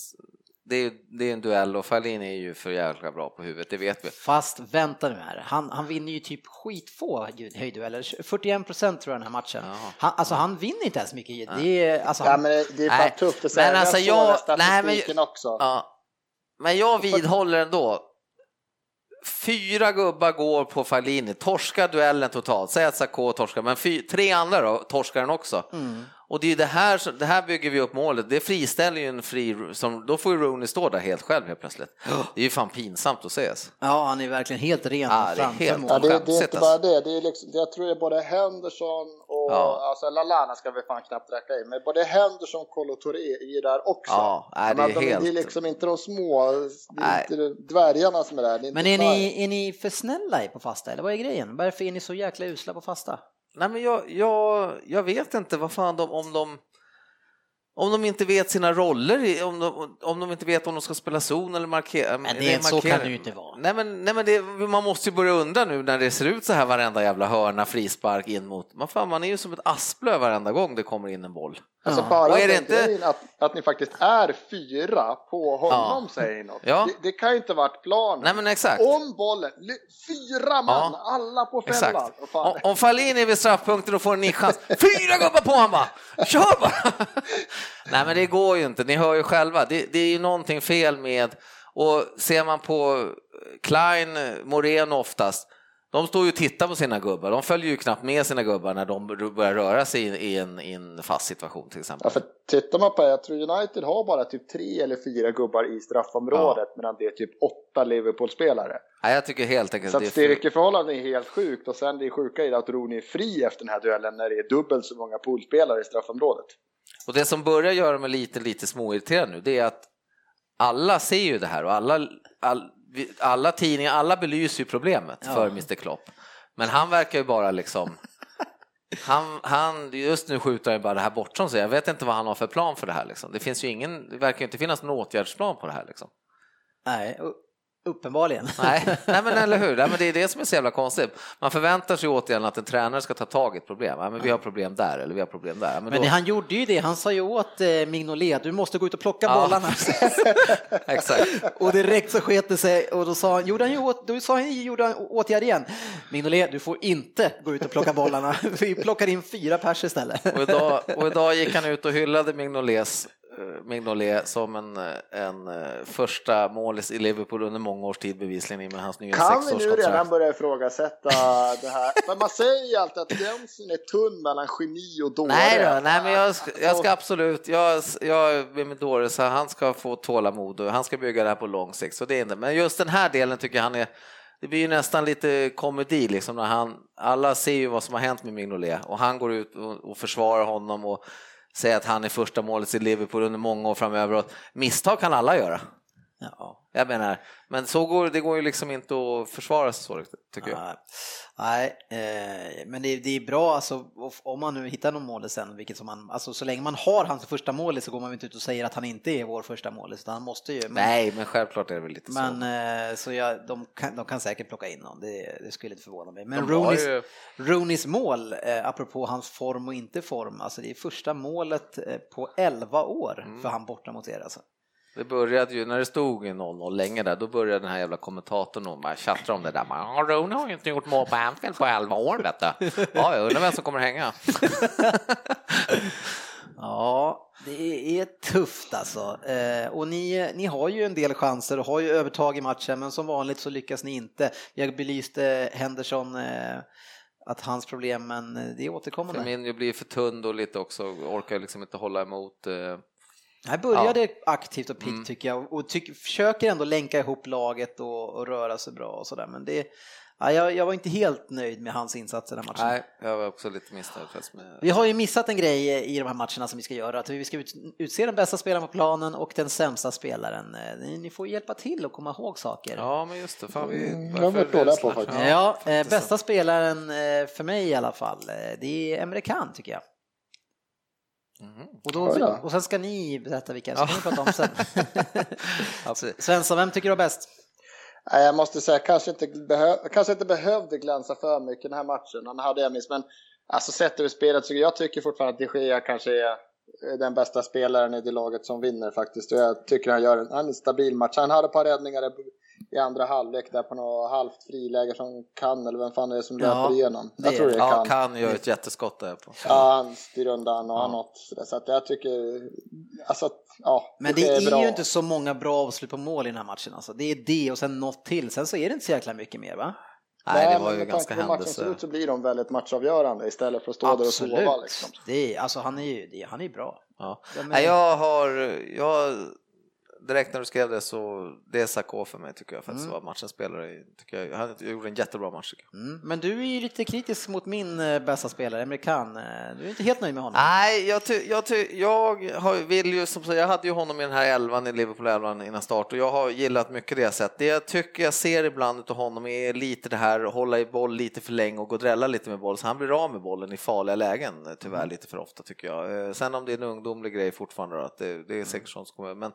B: det är, det är en duell och Fahlin är ju för jävla bra på huvudet, det vet vi.
A: Fast vänta nu här, han, han vinner ju typ skitfå höjddueller, 41 procent tror jag den här matchen. Han, alltså han vinner inte ens mycket. Det är, alltså,
C: ja, men det är bara tufft att säga, men alltså, jag, nej, men, också.
B: Ja, men jag vidhåller ändå, Fyra gubbar går på Fallini, torskar duellen totalt, säg att Sakho torskar, men fy, tre andra då torskar den också. Mm. Och det är det här, det här bygger vi upp målet, det friställer ju en fri, som, då får ju Rooney stå där helt själv helt plötsligt. Det är ju fan pinsamt att se. Alltså.
A: Ja, han är verkligen helt ren
B: ja, det är helt
C: ja, det, det, är inte bara det, det är liksom, jag tror det är både Henderson och, ja. alltså Lalana ska vi fan knappt räkna in, men både Henderson och Kolo Touré är där också.
B: Ja, nej, det, är
C: de,
B: helt...
C: det är liksom inte de små, det är inte dvärgarna som är där.
A: Är men är ni, är ni för snälla på fasta, eller vad är grejen? Varför är ni så jäkla usla på fasta?
B: Nej, men jag, jag, jag vet inte vad fan de, om de om de inte vet sina roller, om de, om de inte vet om de ska spela zon eller markera.
A: Men det, markera. så kan det ju inte vara.
B: Nej men, nej, men det, man måste ju börja undra nu när det ser ut så här varenda jävla hörna, frispark in mot. Man, fan, man är ju som ett asplöv varenda gång det kommer in en boll.
C: Alltså ja. bara är det inte... att, att ni faktiskt är fyra på honom ja. säger något. Ja. Det, det, kan ju inte varit planen.
B: Nej men exakt.
C: Om bollen, fyra man, ja. alla på fällan.
B: Om, om Fahlin är vid straffpunkten och får en nischans, fyra gubbar på honom bara! Kör bara! Nej men det går ju inte, ni hör ju själva, det, det är ju någonting fel med, och ser man på Klein, Moreno oftast, de står ju och tittar på sina gubbar, de följer ju knappt med sina gubbar när de börjar röra sig i en, i en fast situation till exempel.
C: Ja, för tittar man på det, jag tror United har bara typ tre eller fyra gubbar i straffområdet ja. medan det är typ åtta Liverpool-spelare.
B: Ja, jag tycker helt enkelt
C: Så att styrkeförhållandet är helt sjukt och sen det sjuka är att Rooney är fri efter den här duellen när det är dubbelt så många poolspelare i straffområdet.
B: Och det som börjar göra mig lite, lite småirriterad nu, det är att alla ser ju det här och alla, all, alla tidningar, alla belyser ju problemet ja. för Mr Klopp. Men han verkar ju bara liksom han, han, just nu skjuter han bara det här bortom sig. Jag vet inte vad han har för plan för det här. Liksom. Det finns ju ingen, det verkar inte finnas någon åtgärdsplan på det här. Liksom.
A: Nej, Uppenbarligen.
B: Nej, nej men eller hur, nej, men det är det som är så jävla konstigt. Man förväntar sig återigen att en tränare ska ta tag i ett problem. Ja, men vi har problem där eller vi har problem där.
A: Men, men då... han gjorde ju det, han sa ju åt eh, Mignolet, du måste gå ut och plocka ja. bollarna.
B: Exakt.
A: och direkt så sket det sig och då sa han, gjorde han ju åt, då sa han, gjorde han åtgärd igen. Mignolet, du får inte gå ut och plocka bollarna. vi plockar in fyra pers istället.
B: och, idag, och idag gick han ut och hyllade Mignolets Mignolet som en, en eh, första målis i Liverpool under många års tid bevisligen med hans nya
C: Kan vi nu redan börja ifrågasätta det här? Men man säger ju alltid att gränsen är tunn mellan geni och dåre.
B: Nej, då, nej men jag, jag ska absolut, jag, jag är med dåre så han ska få tålamod och han ska bygga det här på lång sikt. Så det är inte, men just den här delen tycker jag han är det blir ju nästan lite komedi liksom när han, alla ser ju vad som har hänt med Mignolet och han går ut och, och försvarar honom och säga att han är första målet i Liverpool under många år framöver. Och misstag kan alla göra. Ja. Jag menar, men så går, det går ju liksom inte att försvara sig så tycker jag.
A: Nej, eh, men det, det, är bra alltså, om man nu hittar någon mål sen, vilket som man, alltså så länge man har hans första mål så går man inte ut och säger att han inte är vår första mål, utan han måste ju.
B: Men, Nej, men självklart är det väl lite
A: men, så. Eh, så jag, de, kan, de kan säkert plocka in någon, det, det skulle inte förvåna mig. Men Rooneys, ju... Rooneys mål, eh, apropå hans form och inte form, alltså det är första målet eh, på 11 år mm. för han borta mot er alltså.
B: Det började ju, när det stod 0-0 länge där, då började den här jävla kommentatorn och bara tjattra om det där. Ja, Rooney har ju inte gjort mål på Anfield på 11 år vet du. Ja, jag undrar vem som kommer hänga.
A: Ja, det är tufft alltså. Eh, och ni, ni har ju en del chanser och har ju övertag i matchen, men som vanligt så lyckas ni inte. Jag belyste Henderson, eh, att hans problem, men det är återkommande.
B: Firmino blir för tunn och lite också, orkar liksom inte hålla emot. Eh.
A: Han började ja. aktivt och piggt mm. tycker jag och tyck, försöker ändå länka ihop laget och, och röra sig bra och sådär, men det Ja, jag, jag, var inte helt nöjd med hans insatser den matchen.
B: Nej, jag var också lite missnöjd. Med...
A: Vi har ju missat en grej i de här matcherna som vi ska göra, att vi ska utse den bästa spelaren på planen och den sämsta spelaren. Eh, ni får hjälpa till och komma ihåg saker.
B: Ja, men just det. Fan, vi...
C: Mm, jag var på på faktiskt.
A: Ja, ja bästa spelaren eh, för mig i alla fall, eh, det är Emre Can tycker jag. Mm. Och, då, och sen ska ni berätta vilka, så kan ni prata om sen. Svensson, vem tycker du är bäst?
C: Jag måste säga, kanske inte, behöv, kanske inte behövde glänsa för mycket den här matchen. Han hade jag miss, men alltså sett över spelet så jag tycker fortfarande att de Gea kanske är den bästa spelaren i det laget som vinner faktiskt. Och jag tycker han gör en, en stabil match. Han hade ett par räddningar i andra halvlek där på något halvt friläge som kan eller vem fan är det som löper ja, igenom.
B: Jag tror det kan. Ja, kan gör ett jätteskott där på.
C: Ja, han styr undan och ja. har något sådär. Så att jag tycker, alltså ja.
A: Men det, det är, är ju inte så många bra avslut på mål i den här matchen alltså. Det är det och sen något till, sen så är det inte så jäkla mycket mer va?
B: Nej, det var ju ganska händelse.
C: Matchen ser ut så blir de väldigt matchavgörande istället för att stå Absolut. där och sova. Liksom.
A: Det är, alltså han är ju, han är bra.
B: Ja. Nej, jag har, jag direkt när du skrev det så det är Sakho för mig tycker jag faktiskt mm. var matchens spelare. Tycker jag, han gjorde en jättebra match.
A: Mm. Men du är ju lite kritisk mot min eh, bästa spelare, Amerikan. Eh, du är inte helt nöjd med honom?
B: Nej, jag, ty, jag, ty, jag har, vill ju som jag hade ju honom i den här elvan i Liverpool elvan innan start och jag har gillat mycket det jag sett. Det jag tycker jag ser ibland av honom är lite det här att hålla i boll lite för länge och gå och drälla lite med boll så han blir av med bollen i farliga lägen tyvärr mm. lite för ofta tycker jag. Eh, sen om det är en ungdomlig grej fortfarande att det, det är säkert sånt som kommer, men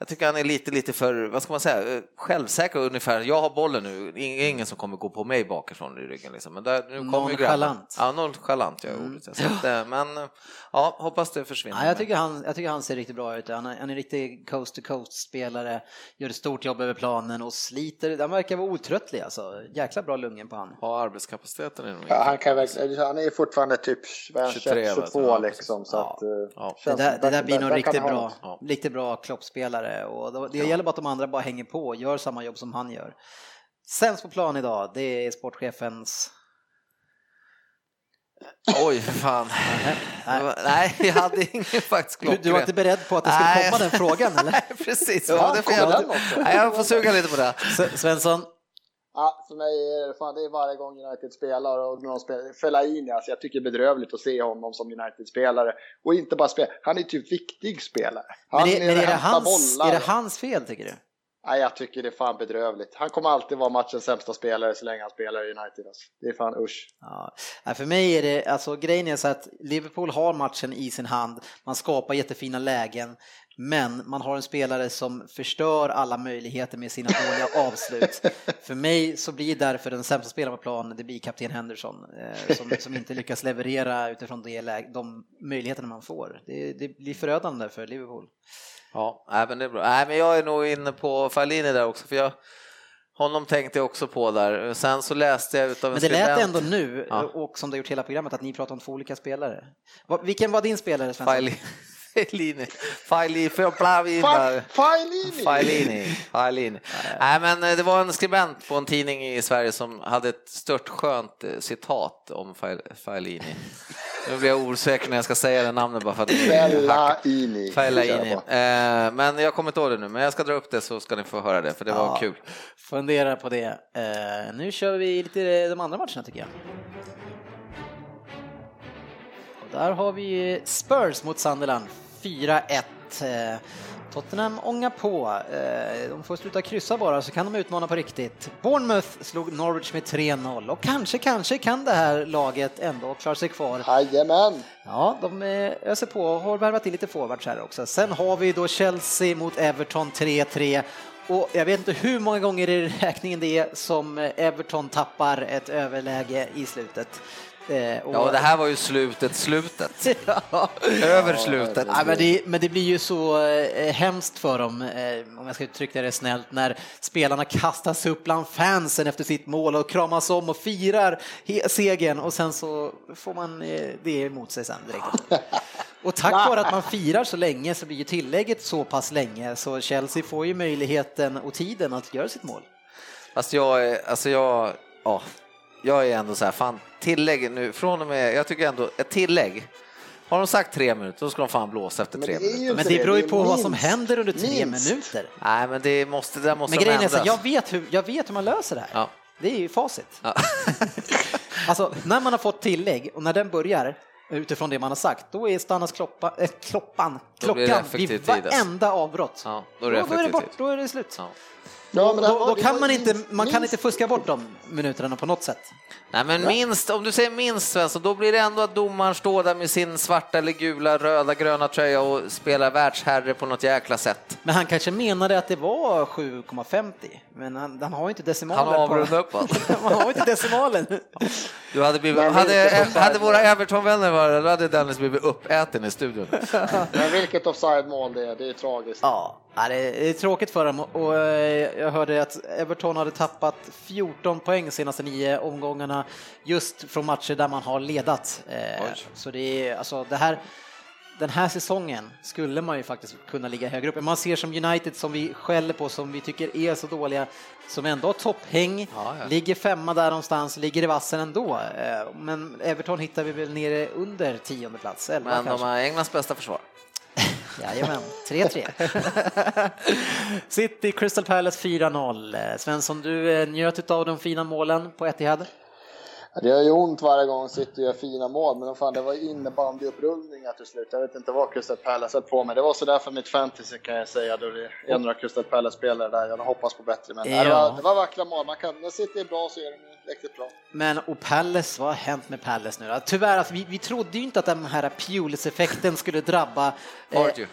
B: jag tycker han är lite, lite för, vad ska man säga, eh, självsäker ungefär. Jag har bollen nu, ingen som kommer gå på mig bakifrån i ryggen. Liksom. Men där, nu kommer
A: nonchalant.
B: Ja, nonchalant, jag mm. ordet. Så att, eh, men ja, hoppas det försvinner.
A: Ja, jag, tycker han, jag tycker han ser riktigt bra ut. Han är, han är en riktig coast-to-coast-spelare, gör ett stort jobb över planen och sliter. Han verkar vara otröttlig alltså. Jäkla bra lungen på han.
B: Har arbetskapaciteten
C: i ja, han, kan verkligen, han är fortfarande typ 23, 22 liksom. Så ja. att,
A: ja. Det, där, det där blir nog riktigt bra, riktigt bra kloppspelare och det gäller bara att de andra bara hänger på och gör samma jobb som han gör. Sämst på plan idag, det är sportchefens
B: Oj, för fan. Nej. Nej, jag hade ingen faktiskt klockren.
A: Du, du var inte beredd på att det skulle komma den frågan eller? Nej,
B: precis. Ja, det får Nej, jag får suga lite på det.
A: Svensson?
C: Ja, för mig är det, fan, det är varje gång United spelar och någon spelar. Fellaini, alltså jag tycker det är bedrövligt att se honom som United-spelare. Och inte bara spela, han är typ viktig spelare. Han
A: men, det, men är, det hans, bollar. är det hans fel tycker du?
C: Nej, jag tycker det är fan bedrövligt. Han kommer alltid vara matchens sämsta spelare så länge han spelar i United. Alltså. Det är fan usch.
A: Ja. För mig är det, alltså grejen är så att Liverpool har matchen i sin hand, man skapar jättefina lägen, men man har en spelare som förstör alla möjligheter med sina dåliga avslut. För mig så blir därför den sämsta spelaren på planen, det blir kapten Henderson, eh, som, som inte lyckas leverera utifrån det, de möjligheterna man får. Det, det blir förödande för Liverpool.
B: Ja, men det är bra. Nej, men jag är nog inne på Fallini där också, för jag, honom tänkte jag också på där. Sen så läste jag utav en
A: Men det lät ändå nu, ja. och som det har gjort hela programmet, att ni pratar om två olika spelare. Vilken var din spelare Svensson?
B: Failini. Failini. Failini. Failini. Failini. Nej, men eh, det var en skribent på en tidning i Sverige som hade ett stört skönt eh, citat om Failini. Nu blir jag osäker när jag ska säga det namnet bara för att
C: Fellaini.
B: Fellaini. Eh, men jag kommer inte ihåg det nu, men jag ska dra upp det så ska ni få höra det, för det var kul.
A: Fundera på det. Nu kör vi lite de andra matcherna tycker jag. Där har vi Spurs mot Sunderland, 4-1. Eh, Tottenham ångar på. Eh, de får sluta kryssa bara så kan de utmana på riktigt. Bournemouth slog Norwich med 3-0 och kanske, kanske kan det här laget ändå klara sig kvar.
C: Jajamän!
A: Ja, de eh, öser på och har värvat in lite forwards här också. Sen har vi då Chelsea mot Everton 3-3 och jag vet inte hur många gånger i räkningen det är som Everton tappar ett överläge i slutet. Eh, och-
B: Ja, det här var ju slutet, slutet. Över slutet.
A: Ja, men, det, men det blir ju så eh, hemskt för dem, eh, om jag ska uttrycka det snällt, när spelarna kastas upp bland fansen efter sitt mål och kramas om och firar segern och sen så får man det emot sig sen direkt. Och tack vare att man firar så länge så blir ju tillägget så pass länge så Chelsea får ju möjligheten och tiden att göra sitt mål.
B: Fast jag alltså jag, ja, jag är ändå så här, fan tillägg nu, från och med, jag tycker ändå, ett tillägg, har de sagt tre minuter, då ska de fan blåsa efter
C: Men
B: tre
C: det är ju
B: minuter.
C: inte
A: Men det beror ju på vad som
C: minst-
A: händer under tre
C: minst.
A: minuter.
B: Nej, men det måste, det måste
A: Men grejen är så, jag vet, hur, jag vet hur man löser det här.
B: Ja.
A: Det är ju facit.
B: Ja.
A: Alltså, när man har fått tillägg och när den börjar utifrån det man har sagt, då är stannas kloppa, äh, kloppan,
B: Då blir det
A: klockan vid
B: alltså.
A: varenda avbrott.
B: Ja, då är det
A: då, då är det bort, då är det slut.
B: Ja.
C: Ja, men
A: då, då kan man inte,
C: minst-
A: man kan inte fuska bort de minuterna på något sätt.
B: Nej, men minst, om du säger minst Svensson, då blir det ändå att domaren står där med sin svarta eller gula, röda, gröna tröja och spelar världsherre på något jäkla sätt.
A: Men han kanske menade att det var 7,50, men han, han har ju inte decimalen.
B: Han avrundar uppåt.
A: han har ju inte decimalen.
B: Du hade, blivit, hade, hade våra. Everton-vänner då hade Dennis blivit uppäten i studion.
C: Men vilket offside-mål det är, det är tragiskt.
A: Ja, ja, det är tråkigt för dem och eh, jag hörde att Everton hade tappat 14 poäng senaste nio omgångarna just från matcher där man har ledat. Eh,
B: Oj.
A: Så det är alltså det här den här säsongen skulle man ju faktiskt kunna ligga högre upp. Man ser som United som vi skäller på, som vi tycker är så dåliga, som ändå har topphäng,
B: Ja, ja.
A: ligger femma där någonstans, ligger i vassen ändå. Eh, Men Everton hittar vi väl nere under tionde plats, elva
B: Men
A: kanske.
B: de har Englands bästa försvar.
A: Jajamän, 3-3. City, Crystal Palace 4-0. Eh, Svensson, du eh, njöt av de fina målen på Etihad.
C: Det gör ju ont varje gång City gör fina mål, men fan, det var innebandyupprullningar till slut. Jag vet inte vad Crystal Palace höll på med. Det var sådär för mitt fantasy kan jag säga, då det är några Crystal Palace-spelare där. Jag hoppas på bättre, men
A: Ja.
C: det, var, det var vackra mål. Man kan, när City är bra så är de riktigt bra.
A: Men och Palace, vad har hänt med Palace nu då? Tyvärr, alltså, vi, vi trodde ju inte att den här Pulis-effekten skulle drabba... eh.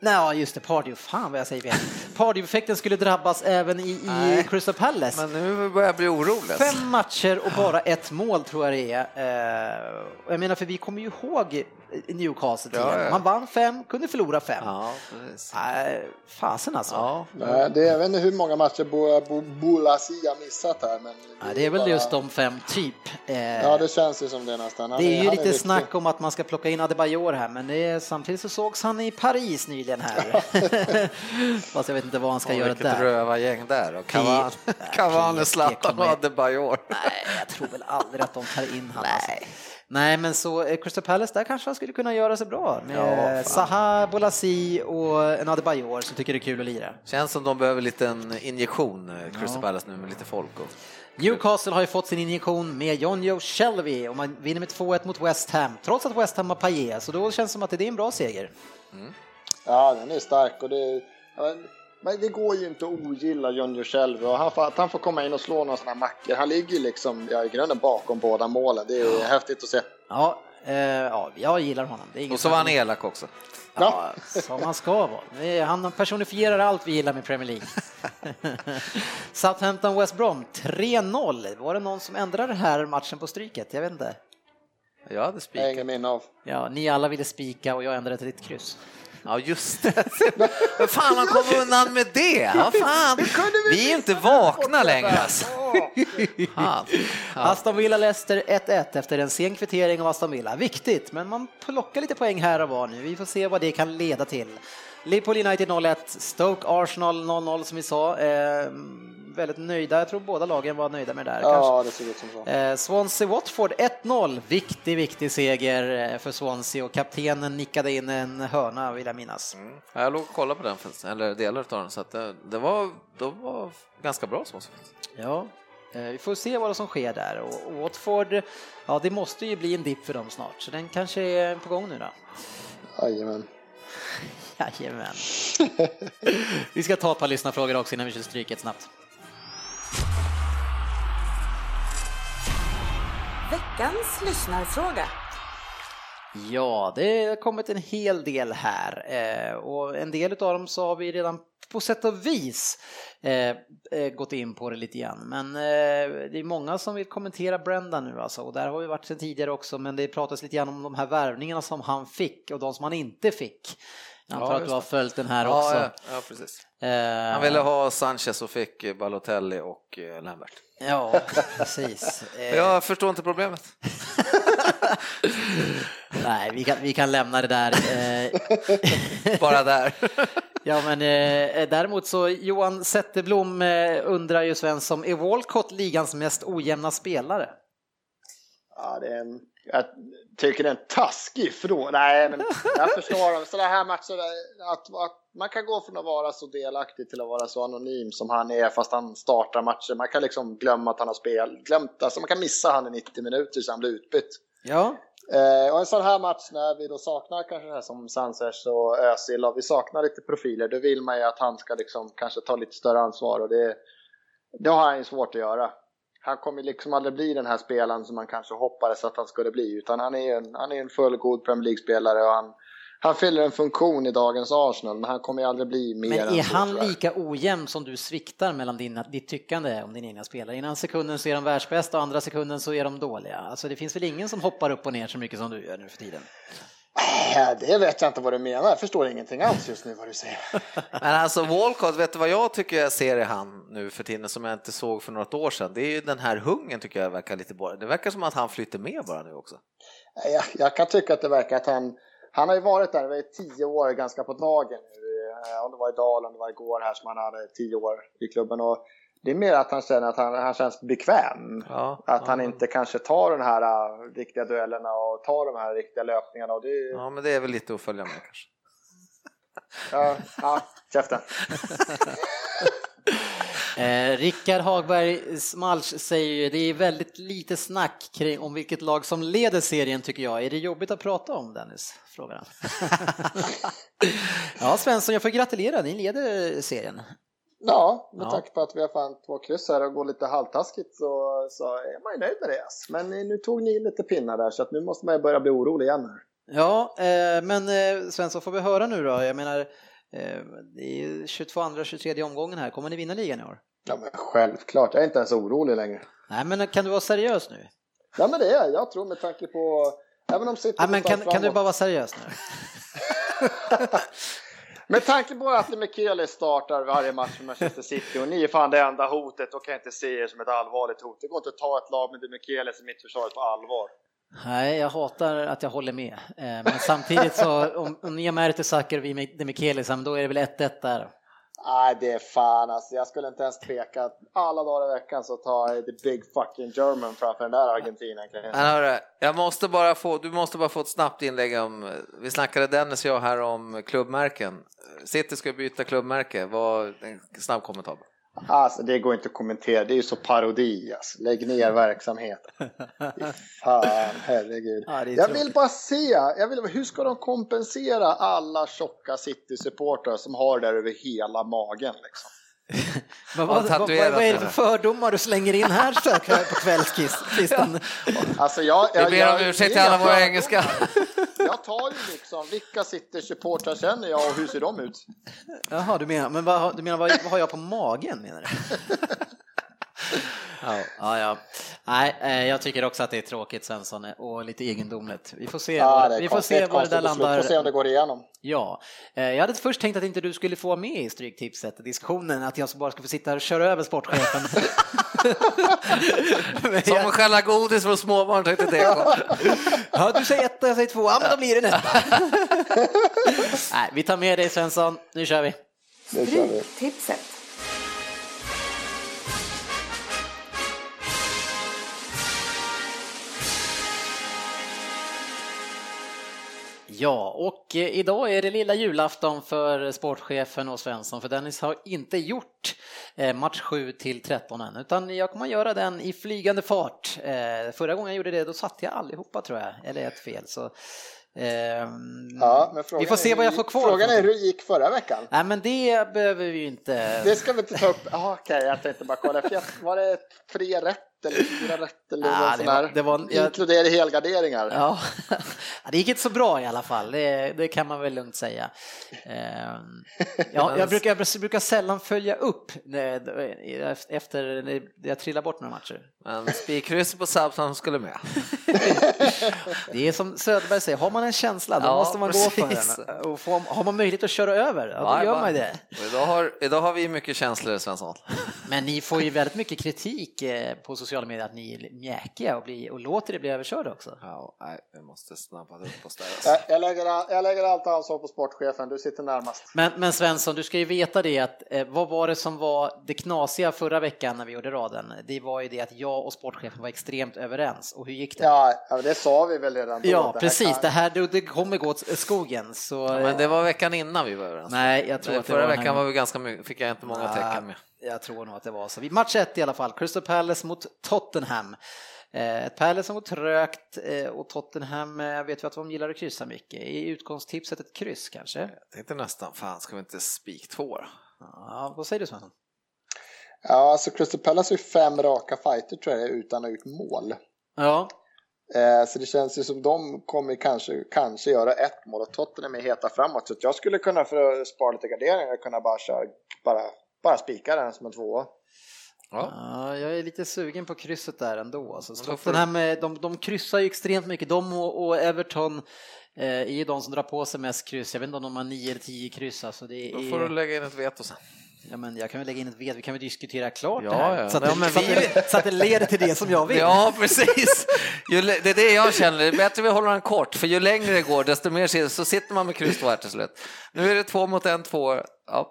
A: Nej, ja, just det, Pardew. Fan vad jag säger fel. Pardew-effekten skulle drabbas även i, i. Crystal Palace.
B: Men nu börjar jag bli orolig.
A: Fem matcher och bara ett mål tror jag det är. Eh, jag menar, för vi kommer ju ihåg Newcastle
B: Ja,
A: tidigare.
B: ja.
A: Man vann fem, kunde förlora fem.
B: Ja.
A: Nej, fasen alltså.
B: Ja,
C: Nej, det är, jag vet inte hur många matcher Bo- Bo- Bolasi har missat här, men...
A: Ja, det är väl
C: bara-
A: just de fem, typ. Eh,
C: Ja, det känns ju som det nästan. Han
A: det är ju lite
C: viktig.
A: snack om att man ska plocka in Adebayor här, men det är, samtidigt så sågs han i Paris nyligen här. Fast jag vet inte vad han ska
B: och
A: göra
B: vilket
A: där.
B: rövargäng där. Och Cavani, Zlatan och Adebayor.
A: Nej, jag tror väl aldrig att de tar in han. Alltså. Nej, men så eh, Crystal Palace, där kanske han skulle kunna göra sig bra med
B: Ja.
A: Zaha, Bolasi och en Adebayor som tycker det är kul att lira.
B: Känns som de behöver lite en injektion, eh, Crystal Palace nu med lite folk. Och...
A: Newcastle har ju fått sin injektion med John Joe Shelby och man vinner med 2-1 mot West Ham, trots att West Ham har Payet, så då känns det som att det är en bra seger.
C: Ja, den är stark och det... ja, Men det går ju inte att ogilla John Jushelv och han, får- att han får komma in och slå några sådana mackor. Han ligger ju liksom ja, i grunden bakom båda målen. Det är häftigt att se.
A: Ja, eh, ja jag gillar honom. Det är inget
B: och så var han elak också.
A: Ja, som han ska vara. Han personifierar allt vi gillar med Premier League. Southampton West Brom 3-0. Var det någon som ändrade den här matchen på stryket? Jag vet inte.
B: Jag hade spikat.
C: ingen minne av.
A: Ja, ni alla ville spika och jag ändrade till ett kryss.
B: Ja, just det. Men fan, han kom undan med det. Ja, fan. Vi är inte vakna längre. Alltså.
A: Aston Villa Leicester 1-1 efter en sen kvittering av Aston Villa. Viktigt, men man plockar lite poäng här och var nu. Vi får se vad det kan leda till. Liverpool United 0-1, Stoke Arsenal 0-0 som vi sa. Eh, väldigt nöjda, jag tror båda lagen var nöjda med det där. kanske.
C: Ja, det ser ut som så.
A: Eh, Swansea Watford 1-0. Viktig, viktig seger eh, för Swansea och kaptenen nickade in en hörna vill jag minnas.
B: Ja, Jag låg och kollade på den, eller delar av den, så att det, det var, de var ganska bra så.
A: Ja, eh, vi får se vad som sker där och Watford, ja det måste ju bli en dipp för dem snart så den kanske är på gång nu då.
C: Jajamän.
A: Jajamän. vi ska ta ett par lyssnarfrågor också innan vi kör stryket snabbt.
D: Veckans lyssnarfråga.
A: Ja, det har kommit en hel del här eh, och en del av dem så har vi redan på sätt och vis eh, eh, gått in på det lite grann. Men eh, det är många som vill kommentera Brenda nu alltså och där har vi varit sedan tidigare också men det pratas lite grann om de här värvningarna som han fick och de som han inte fick. Jag antar
B: Ja,
A: att du har följt den här
B: Ja,
A: också.
B: ja, ja, precis.
A: Eh,
B: Han ville ha Sanchez och fick Balotelli och eh, Lambert.
A: Ja, precis. Eh,
B: Jag förstår inte problemet.
A: Nej, vi kan, vi kan lämna det där.
B: Bara där.
A: Ja, men eh, däremot så Johan Zetterblom eh, undrar ju Svensson, är Walcott ligans mest ojämna spelare?
C: Ja, det är en, jag tycker det är en taskig fråga. Nej, men jag förstår dem. Sådana här matcher, att, att man kan gå från att vara så delaktig till att vara så anonym som han är fast han startar matcher. Man kan liksom glömma att han har spel, glömt, alltså man kan missa han i 90 minuter så han blir utbytt.
A: Ja,
C: Eh, och en sån här match när vi då saknar kanske det här som Sanchez och Özil och vi saknar lite profiler, då vill man ju att han ska liksom kanske ta lite större ansvar och det, det har han ju svårt att göra. Han kommer liksom aldrig bli den här spelaren som man kanske hoppades att han skulle bli, utan han är ju en, han är en fullgod Premier League-spelare och han, han fyller en funktion i dagens Arsenal, men han kommer ju aldrig bli mer
A: men
C: än
A: är
C: så,
A: han lika ojämn som du sviktar mellan dina, ditt tyckande om dina egna spelare? Ena sekunden så är de världsbästa och andra sekunden så är de dåliga. Alltså det finns väl ingen som hoppar upp och ner så mycket som du gör nu för tiden?
C: Det vet jag inte vad du menar, jag förstår ingenting alls just nu vad du säger.
B: Men alltså Walcott, vet du vad jag tycker jag ser i han nu för tiden som jag inte såg för något år sedan? Det är ju den här hungern tycker jag verkar lite bara. Det verkar som att han flyter med bara nu också.
C: Jag, jag kan tycka att det verkar att han, han har ju varit där i tio år ganska på dagen nu. Eh, Om det var idag eller om det var igår här som han hade tio år i klubben. Och det är mer att han känner att han, han känns bekväm.
B: Ja,
C: Att han
B: ja.
C: inte kanske tar de här uh, riktiga duellerna och tar de här riktiga löpningarna. Och det, ja.
B: Ja, men det är väl lite att följa med kanske.
C: Ja, ja, käften.
A: Eh, Rickard Hagberg Smalch säger ju det är väldigt lite snack kring om vilket lag som leder serien tycker jag. Är det jobbigt att prata om Dennis? Frågar han. ja Svensson, jag får gratulera, ni leder serien.
C: Ja, med
A: Ja.
C: tanke på att vi har fan två kryss här och går lite halvtaskigt så, så är man ju nöjd med det. ass. Men eh, nu tog ni in lite pinnar där så att nu måste man ju börja bli orolig igen. Här.
A: Ja, eh, men eh, Svensson får vi höra nu då. Jag menar, eh, det är ju 22 andra 23 omgången här. Kommer ni vinna ligan i år?
C: Ja, men självklart, jag är inte ens orolig längre.
A: Nej, men kan du vara seriös nu?
C: Ja, men det är jag. Jag tror med tanke på... Även om City
A: Nej, men kan, kan du bara vara seriös nu?
C: Med tanke på att Michele startar varje match för Manchester City och ni är fan det enda hotet, då kan jag inte se er som ett allvarligt hot. Det går inte att ta ett lag med De Michele som mittförsvaret på allvar.
A: Nej, jag hatar att jag håller med. Eh, Men samtidigt så, om, om ni har Mertesacker och vi De Michelis, då är det väl 1-1 där.
C: Nej, det är fan alltså. Jag skulle inte ens tveka. Alla dagar i veckan så tar jag the big fucking German framför den där Argentina. kan jag
B: jag måste bara få, du måste bara få ett snabbt inlägg om, vi snackade Dennis och jag här om klubbmärken. City ska byta klubbmärke, vad, en snabb kommentar.
C: Alltså, det går inte att kommentera. Det är ju så parodi. Alltså. Lägg ner verksamheten. Fan, herregud.
A: Ja,
C: jag vill bara se, jag vill, hur ska de kompensera alla tjocka City-supportrar som har det där över hela magen? Liksom?
A: Vad, vad, vad, vad är det för fördomar du slänger in här här på kvällskvisten?
C: Alltså, jag,
B: Vi
C: jag,
B: ber
C: jag,
B: om ursäkt till alla våra engelska.
C: Jag tar ju liksom, vilka City-supportrar känner jag och hur ser de ut?
A: Jaha, du menar, men vad, du menar vad, vad har jag på magen menar du? Ja, ja, ja. Nej, eh, jag tycker också att det är tråkigt Svensson och lite egendomligt. Vi får se,
C: Ja,
A: var,
C: det
A: vi får
C: konstigt,
A: se var det där
C: konstigt beslut. Får se om
A: landar.
C: det går igenom.
A: Ja, eh, jag hade först tänkt att inte du skulle få med i Stryktipset, diskussionen, att jag bara skulle få sitta här och köra över sportchefen.
B: Som
A: jag,
B: att stjäla godis från småbarn tänkte DK.
A: ja, du säger ett och jag säger två, ja men då blir det nästa. Nej, vi tar med dig Svensson, nu kör vi.
C: Nu kör vi.
D: Stryktipset.
A: Ja, och eh, idag är det lilla julafton för sportchefen och Svensson, för Dennis har inte gjort eh, match 7 till 13 än, utan jag kommer göra den i flygande fart. Eh, Förra gången jag gjorde det, då satte jag allihopa tror jag, eller ett fel. Så, ehm,
C: Ja,
A: vi får se vad jag får kvar.
C: Frågan är hur det gick förra veckan.
A: Nej, men det behöver vi ju inte.
C: Det ska vi inte ta upp. Ah, Okej, jag tänkte bara kolla. Var det tre rätt eller fyra rätt eller
A: Ah,
C: någon
A: det
C: sån
A: var-
C: här.
A: det var- jag-
C: Inkludera helgarderingar.
A: Ja, det gick inte så bra i alla fall, det, det kan man väl lugnt säga. Ehm, Ja, jag, brukar, jag brukar sällan följa upp efter när jag trillar bort några matcher.
B: Men spikkrysset på Southampton skulle med.
A: Det är som Söderberg säger, har man en känsla då
B: Ja,
A: måste man
B: precis.
A: gå för den. Och får, har man möjlighet att köra över, ja, då gör
B: bye.
A: man det.
B: Och idag, har, idag har vi mycket känslor, Svensson.
A: Men ni får ju väldigt mycket kritik eh, på sociala medier att ni är mjäkiga och, blir, och låter det bli överkörda också.
B: Ja, nej, vi måste snabba upp oss där.
C: Jag,
B: Alltså.
C: jag, lägger, all- jag lägger allt ansvar på sportchefen, du sitter närmast.
A: Men, men Svensson, du ska ju veta det att eh, vad var det som var det knasiga förra veckan när vi gjorde raden? Det var ju det att jag och sportchefen var extremt överens. Och hur gick det?
C: Ja, det sa vi väl redan då.
A: Ja,
C: Det
A: precis.
C: kan-
A: Det här det, det kommer gå åt skogen. Så,
B: Ja, men det var veckan innan vi var överens.
A: Nej, jag tror att det
B: Förra veckan
A: här-
B: var vi ganska mycket, fick jag inte många tecken med.
A: Jag tror nog att det var så. Vi- Match ett i alla fall, Crystal Palace mot Tottenham. Eh, Ett Palace som går trögt eh, och Tottenham eh, vet vi att de gillar att kryssa mycket. I utgångstipset ett kryss kanske?
B: Jag tänkte nästan, fan ska vi inte spik två då?
A: Ja, vad säger du Svensson?
C: Ja, alltså Crystal Palace har ju fem raka fighter tror jag utan att ha gjort mål.
A: Ja,
C: Eh, så det känns ju som de kommer kanske, kanske göra ett mål och Tottenham är heta framåt. Så att jag skulle kunna för att spara lite garderingar kunna bara köra, bara, bara spika den som en tvåa.
B: Ja.
A: Ja, jag är lite sugen på krysset där ändå. Alltså,
B: då får
A: Tottenham, med, de, de kryssar ju extremt mycket. De och, och Everton eh, är ju de som drar på sig mest kryss. Jag vet inte om de har 9 eller 10 kryss. Alltså, det
B: Då
A: är,
B: får du lägga in ett veto sen.
A: ja, men jag kan väl lägga in ett vet, vi kan väl diskutera klart
B: Ja,
A: det här.
B: ja.
A: Så, att
B: Ja,
A: det,
B: men
A: så, att
B: vi-
A: det, så att det leder till det som jag vill.
B: Ja, precis. Ju, det är det jag känner, det är bättre vi håller den kort, för ju längre det går, desto mer så sitter man med kryss här till slut. Nu är det två mot en, två. Ja,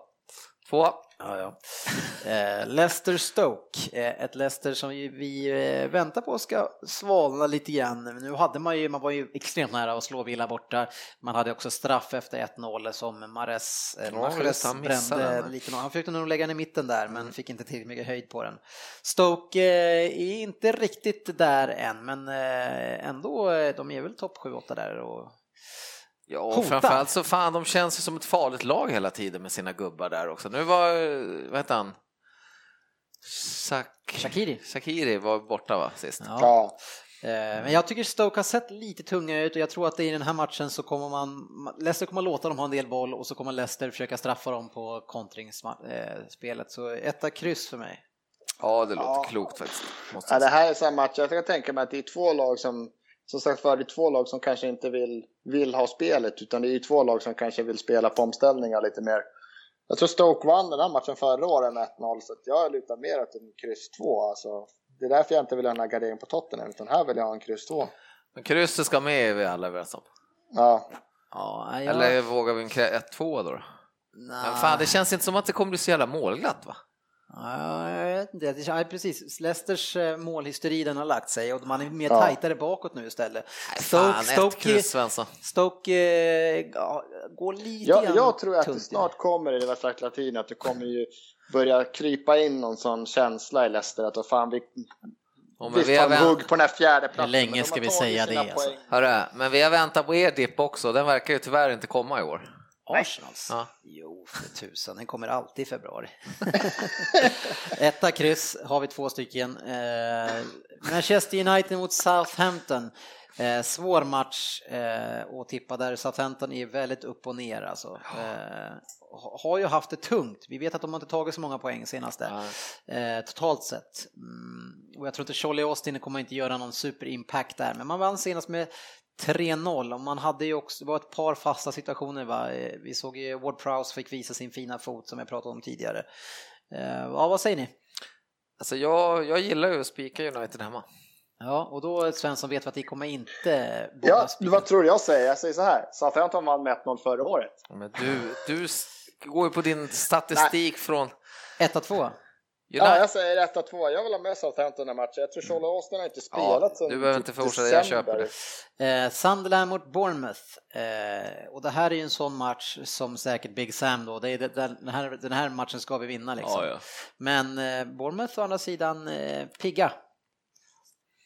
B: två.
A: Ja, ja. Eh, Leicester Stoke, eh, ett Leicester som vi, eh, väntar på ska svalna lite grann. Nu hade man ju, man var ju extremt nära att slå Villa borta. Man hade också straff efter 1-0 som Mares, eh,
B: Ja, han
A: brände lite. Han försökte nog lägga den i mitten där men fick inte tillräckligt mycket höjd på den. Stoke eh, är inte riktigt där än men eh, ändå, eh, de är väl topp 7-8 där. Och...
B: Ja, och framförallt så fan, de känns ju som ett farligt lag hela tiden med sina gubbar där också. Nu var, vad heter han? Sak...
A: Shaqiri.
B: Shakiri var borta va, sist?
A: Ja.
C: Ja.
A: Eh, Men jag tycker Stoke har sett lite tunga ut och jag tror att i den här matchen så kommer man, Leicester kommer låta dem ha en del boll och så kommer Leicester försöka straffa dem på kontringsspelet. Så etta kryss för mig.
B: Ja, det låter
C: Ja.
B: klokt faktiskt. Måste
C: Ja, det här är samma match. Jag kan tänka mig att det är två lag som, som sagt för det är två lag som kanske inte vill, vill ha spelet, utan det är ju två lag som kanske vill spela på omställningar lite mer. Jag tror Stoke vann den här matchen förra året med 1-0, så att jag lutar mer åt en kryss 2. Alltså, det är därför jag inte vill ha den här garderingen på Tottenham, utan här vill jag ha en kryss 2.
B: Men krysset ska med är vi alla överens om.
C: Ja.
A: Ja, jag...
B: Eller vågar vi en 1-2 då? Men fan, det känns inte som att det kommer bli så jävla målglatt va?
A: Ja, jag vet inte. Det- Ja, precis. Leicesters eh, målhysteri den har lagt sig och man är mer
C: Ja.
A: tajtare bakåt nu istället.
B: Fan, ett kryss Svensson.
A: Stoke eh, ja, går lite
C: Jag,
A: grann
C: jag tror att det
A: tunt.
C: snart kommer i det hela tiden, att det kommer ju börja krypa in någon sån känsla i Leicester att vad fan vi,
B: Ja, men
C: visst
B: vi
C: har
B: vänt...
C: hugg på den här fjärde platsen.
A: Hur länge ska vi säga det, alltså?
B: Hörru, men vi har väntat på er dipp också, den verkar ju tyvärr inte komma i år.
A: Arsenals?
B: Ja.
A: Jo, för tusan, den kommer alltid i februari. Etta kryss har vi två stycken. Eh, Manchester United mot Southampton. Eh, svår match eh, att tippa där. Southampton är väldigt upp och ner alltså. Eh, ha- har ju haft det tungt. Vi vet att de har inte tagit så många poäng senaste. Eh, totalt sett. Mm, och jag tror inte Charlie Austin kommer inte göra någon superimpact där, men man vann senast med 3-0 och man hade ju också, det var ett par fasta situationer va. Eh, vi såg ju Ward Prowse fick visa sin fina fot som jag pratade om tidigare. Eh, ja, vad säger ni?
B: Alltså jag, jag gillar ju att spika United hemma.
A: Ja, och då Svensson vet vi att vi kommer inte...
C: Ja,
A: spika.
C: vad tror du jag säger? Jag säger så här, Southampton vann med 1-0 förra året.
B: Men du, du går ju på din statistik Nej. från...
A: 1-2? United...
C: Ja, jag säger 1-2. Jag vill ha med Southampton i matchen. Jag tror Charlie Austin har inte spelat
B: ja,
C: sedan
B: Du behöver inte typ fortsätta, jag köper det.
A: Eh, Sunderland mot Bournemouth. Eh, och det här är ju en sån match som säkert Big Sam då, det är det, den, här, den här matchen ska vi vinna liksom.
B: Ja, ja.
A: Men eh, Bournemouth å andra sidan eh, pigga.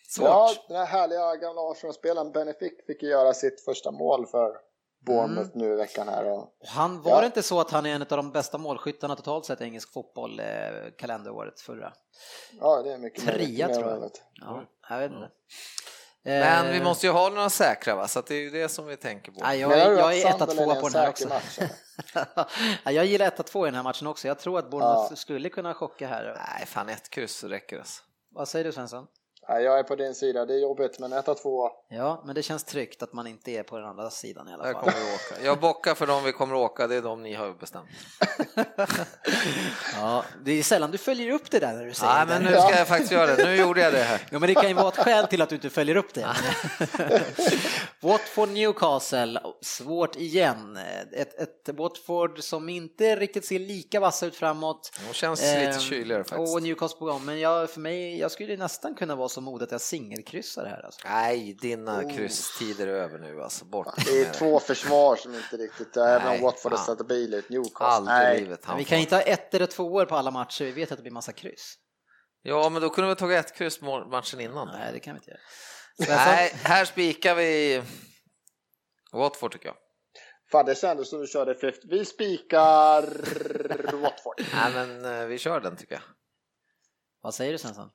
A: Svårt.
C: Ja, den här härliga gamla Arsenal-spelaren Benefic fick ju göra sitt första mål för Bournemouth nu i veckan här. Och,
A: Och han var
C: Ja.
A: det inte så att han är en av de bästa målskyttarna totalt sett i engelsk fotboll eh, kalenderåret förra?
C: ja, det är mycket
A: Trea.
C: Mer
A: tror jag.
C: möjligt.
A: Ja, jag vet inte.
B: Men vi
A: Eh,
B: måste ju ha några säkra va, så det är ju det som vi tänker på.
A: Nej, jag, jag
C: att
A: är 1 2
C: Sunderland
A: på den här också.
C: match?
A: Ja, jag gillar 1-2 i den här matchen också. Jag tror att Bournemouth
C: Ja.
A: skulle kunna chocka här.
B: Nej, fan ett kryss räcker alltså.
A: Vad säger du Svensson?
C: Nej, jag är på din sida, det är jobbigt, men 1-2.
A: Ja, men det känns tryggt att man inte är på den andra sidan i alla fall.
B: kommer vi åka. Jag bockar för de vi kommer åka, det är de ni har bestämt.
A: Ja, det är sällan du följer upp det där när du säger
B: Nej,
A: det.
B: men nu ska jag faktiskt göra det. Nu gjorde jag det här.
A: Ja, men det kan ju vara ett skäl till att du inte följer upp det. Watford Newcastle, svårt igen. Ett, ett Watford som inte riktigt ser lika vassa ut framåt.
B: De känns lite
A: Ehm,
B: kyligare faktiskt.
A: Och Newcastle på gång, men jag, för mig, jag skulle nästan kunna vara så modig att jag singelkryssar här. Alltså.
B: Nej, dina
C: Oh.
B: krysstider är över nu alltså. Bort
C: Det är två försvar som inte riktigt, även om Watford har
B: fan.
C: stabil ut, Newcastle.
B: Aldrig
C: Nej,
B: livet.
A: Vi kan inte ha ett eller två år på alla matcher, vi vet att det blir massa kryss.
B: Ja, men då kunde vi ha tagit ett kryss matchen innan.
A: Nej, det kan vi inte göra.
B: Nej, här spikar vi Watford tycker jag.
C: Fan, det kändes som du körde 50. Vi spikar Watford.
B: Nej, men eh, vi kör den tycker jag.
A: Vad säger du Svensson?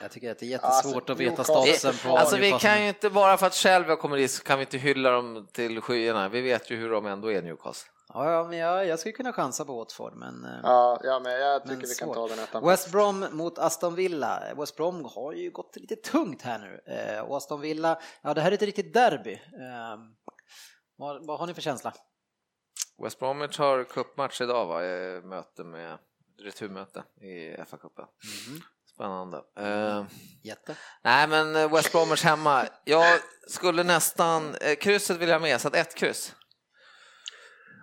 A: Jag tycker att det är
C: Alltså,
A: jättesvårt att veta statusen på
B: Alltså vi kan ju inte bara för att Shelby kommer dit så kan vi inte hylla dem till skyarna. Vi vet ju hur de ändå är Newcastle.
A: Ja, ja, men jag, jag skulle kunna chansa på Watford, men... eh,
C: Ja, ja, men jag tycker
A: Men
C: vi kan
A: svårt.
C: ta den ettan.
A: West Brom mot Aston Villa. West Brom har ju gått lite tungt här nu. Eh, och Aston Villa, ja det här är ett riktigt derby. Eh, vad, vad har ni för känsla?
B: West Bromwich har cupmatch idag va? Eh, Möte med returmöte i FA-cupen. Spännande. Eh,
A: Jätte.
B: nej men eh, West Bromwich hemma. Jag skulle nästan, eh, krysset vill jag med så att ett kryss.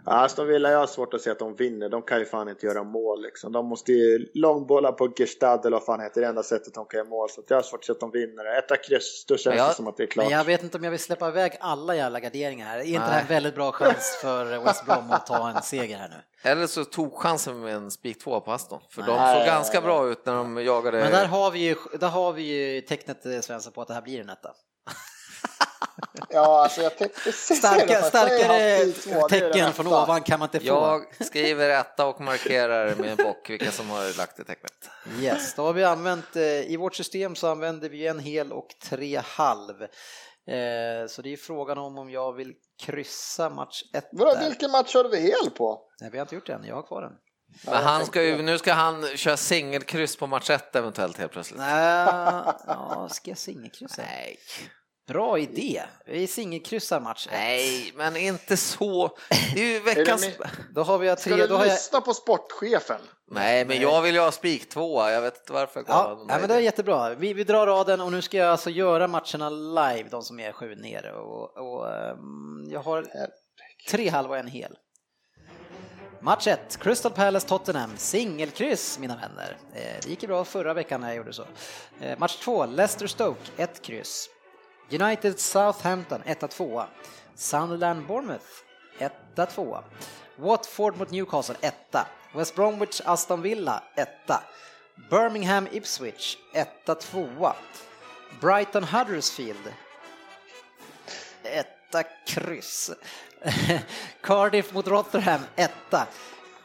C: Ja, Aston Villa, jag har svårt att se att de vinner. De kan ju fan inte göra mål liksom. De måste ju långbolla på Gestad eller vad fan heter det enda sättet de kan göra mål. Så jag har svårt att se att de vinner. Etta kryss, då känns
B: jag-
C: det som att det är klart.
A: Men jag vet inte om jag vill släppa iväg alla jävla garderingar här. Är inte det här
B: Nej.
A: en väldigt bra chans för West Brom att ta en seger här nu?
B: Eller så tog chansen med en spik 2 på Aston. För de
A: Nej.
B: såg ganska bra ut när de jagade.
A: Men där har vi ju, där har vi ju tecknet eh, Svensson på att det här blir en etta.
C: Ja, alltså jag tänkte
A: Starka, starkare tecken från ovan kan man inte få.
B: Jag skriver etta och markerar med en bock vilka som har lagt det tecknet.
A: Yes, då har vi använt, eh, i vårt system så använder vi en hel och tre halv. Eh, så det är frågan om om jag vill kryssa match 1
C: Vadå, vilken match körde vi hel på?
A: Nej, vi har inte gjort det än, jag har kvar den.
B: Men han ska ju, nu ska han köra singelkryss på match 1 eventuellt helt plötsligt.
A: Nej, ja, ska jag singelkryssa?
B: Nej.
A: Bra idé, vi singelkryssar match 1.
B: Nej, men inte så. Det är ju veckans...
A: Då har vi
C: Ska
A: tre,
C: du
A: då har jag...
C: lyssna på sportchefen?
B: Nej, men jag vill ju ha spik 2 Jag vet inte varför
A: Ja, ja, men det är jättebra. Vi, vi drar raden och nu ska jag alltså göra matcherna live, de som är sju nere. Och, och ehm, jag har tre halva och en hel. Match 1, Crystal Palace Tottenham, singelkryss mina vänner. Eh, Det gick ju bra förra veckan när jag gjorde så. Eh, Match 2, Leicester Stoke, ett kryss. United Southampton, 1-2. Sunderland Bournemouth, 1-2. Watford mot Newcastle, 1 West Bromwich Aston Villa, 1 Birmingham Ipswich, 1-2. Brighton Huddersfield, 1 kryss. Cardiff mot Rotherham, 1.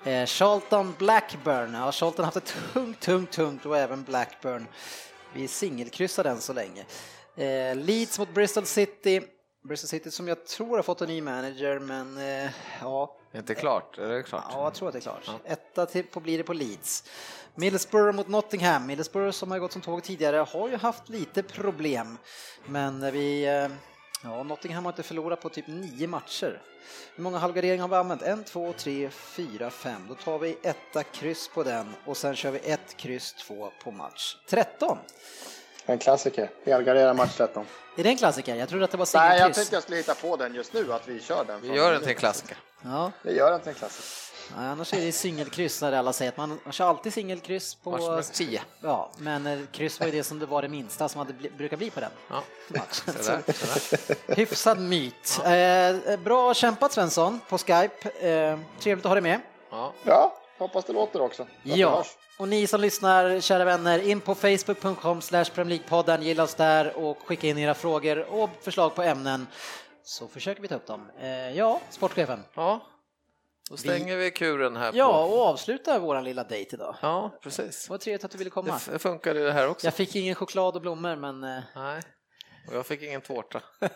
A: Eh, Charlton Blackburn, ja Charlton har haft ett tungt, tungt, tungt och även Blackburn. Vi singelkryssar den så länge. Eh, Leeds mot Bristol City. Bristol City som jag tror har fått en ny manager men eh, ja,
B: Inte klart, är det klart?
A: Ja, jag tror att det är klart. Etta till på, blir det på Leeds. Middlesbrough mot Nottingham. Middlesbrough som har gått som tåg tidigare har ju haft lite problem. Men vi, eh, ja, Nottingham har inte förlorat på typ nio matcher. Hur många halvgarderingar har vi använt? En, två, tre, fyra, fem. Då tar vi etta kryss på den och sen kör vi ett kryss två på match 13.
C: En klassiker. Helgardera match 13.
A: Är det en klassiker? Jag trodde att det var
C: Nej, jag
A: singelkryss.
C: tänkte jag skulle hitta på den just nu, att vi kör den.
B: Vi gör den till en klassiker.
A: Ja,
C: Vi gör den till en klassiker.
A: nej, annars är det singelkryss när alla säger att man, man kör alltid singelkryss på...
B: Match nummer 10.
A: Ja, men eh, kryss var ju det som det var det minsta som hade bli, brukar bli på den
B: Ja.
A: matchen.
B: Så där, så där.
A: Hyfsad myt. Eh, bra kämpat Svensson på Skype. Eh, trevligt att ha dig med.
B: Ja.
C: Ja, hoppas det låter också. Det
A: Ja, och ni som lyssnar, kära vänner, in på facebook.com slash Premier gilla oss där och skicka in era frågor och förslag på ämnen så försöker vi ta upp dem. Eh, ja, sportchefen.
E: Ja, då stänger vi kuren här. På.
A: Ja, och avsluta våran lilla dejt idag.
E: ja, precis.
A: Det var trevligt att du ville
E: Det
A: komma.
E: f- funkar det här också.
A: Jag fick ingen choklad och blommor, men eh,
E: Nej, och jag fick ingen tårta.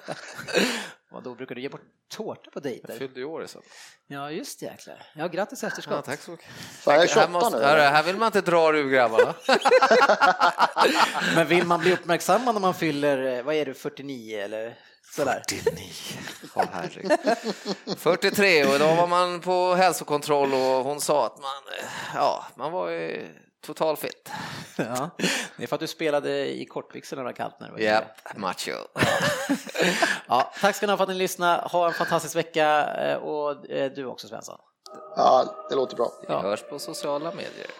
A: vad då brukar du ge bort tårta på
E: Jag
A: dejter?
E: fyllde ju år i söndags.
A: Ja, just det, jäklar. Ja, grattis efterskott.
E: Ja, tack så mycket.
C: Fan, jag är
B: Här,
C: 28
B: måste,
C: nu.
B: här, här vill man inte dra ur grabbarna.
A: Men vill man bli uppmärksammad när man fyller, eh, vad är du, 49 eller sådär?
B: 49. Åh, herregud. 43 och då var man på hälsokontroll och hon sa att man, eh, ja, man var ju totalfit.
A: Ja. Det är för att du spelade i kortbyxor när det var kallt. Yngre.
B: Japp, macho.
A: Ja, tack ska ni ha för att ni lyssnade. Ha en fantastisk vecka eh, och eh, du också Svensson.
C: Ja, det låter bra.
B: Vi hörs på sociala medier.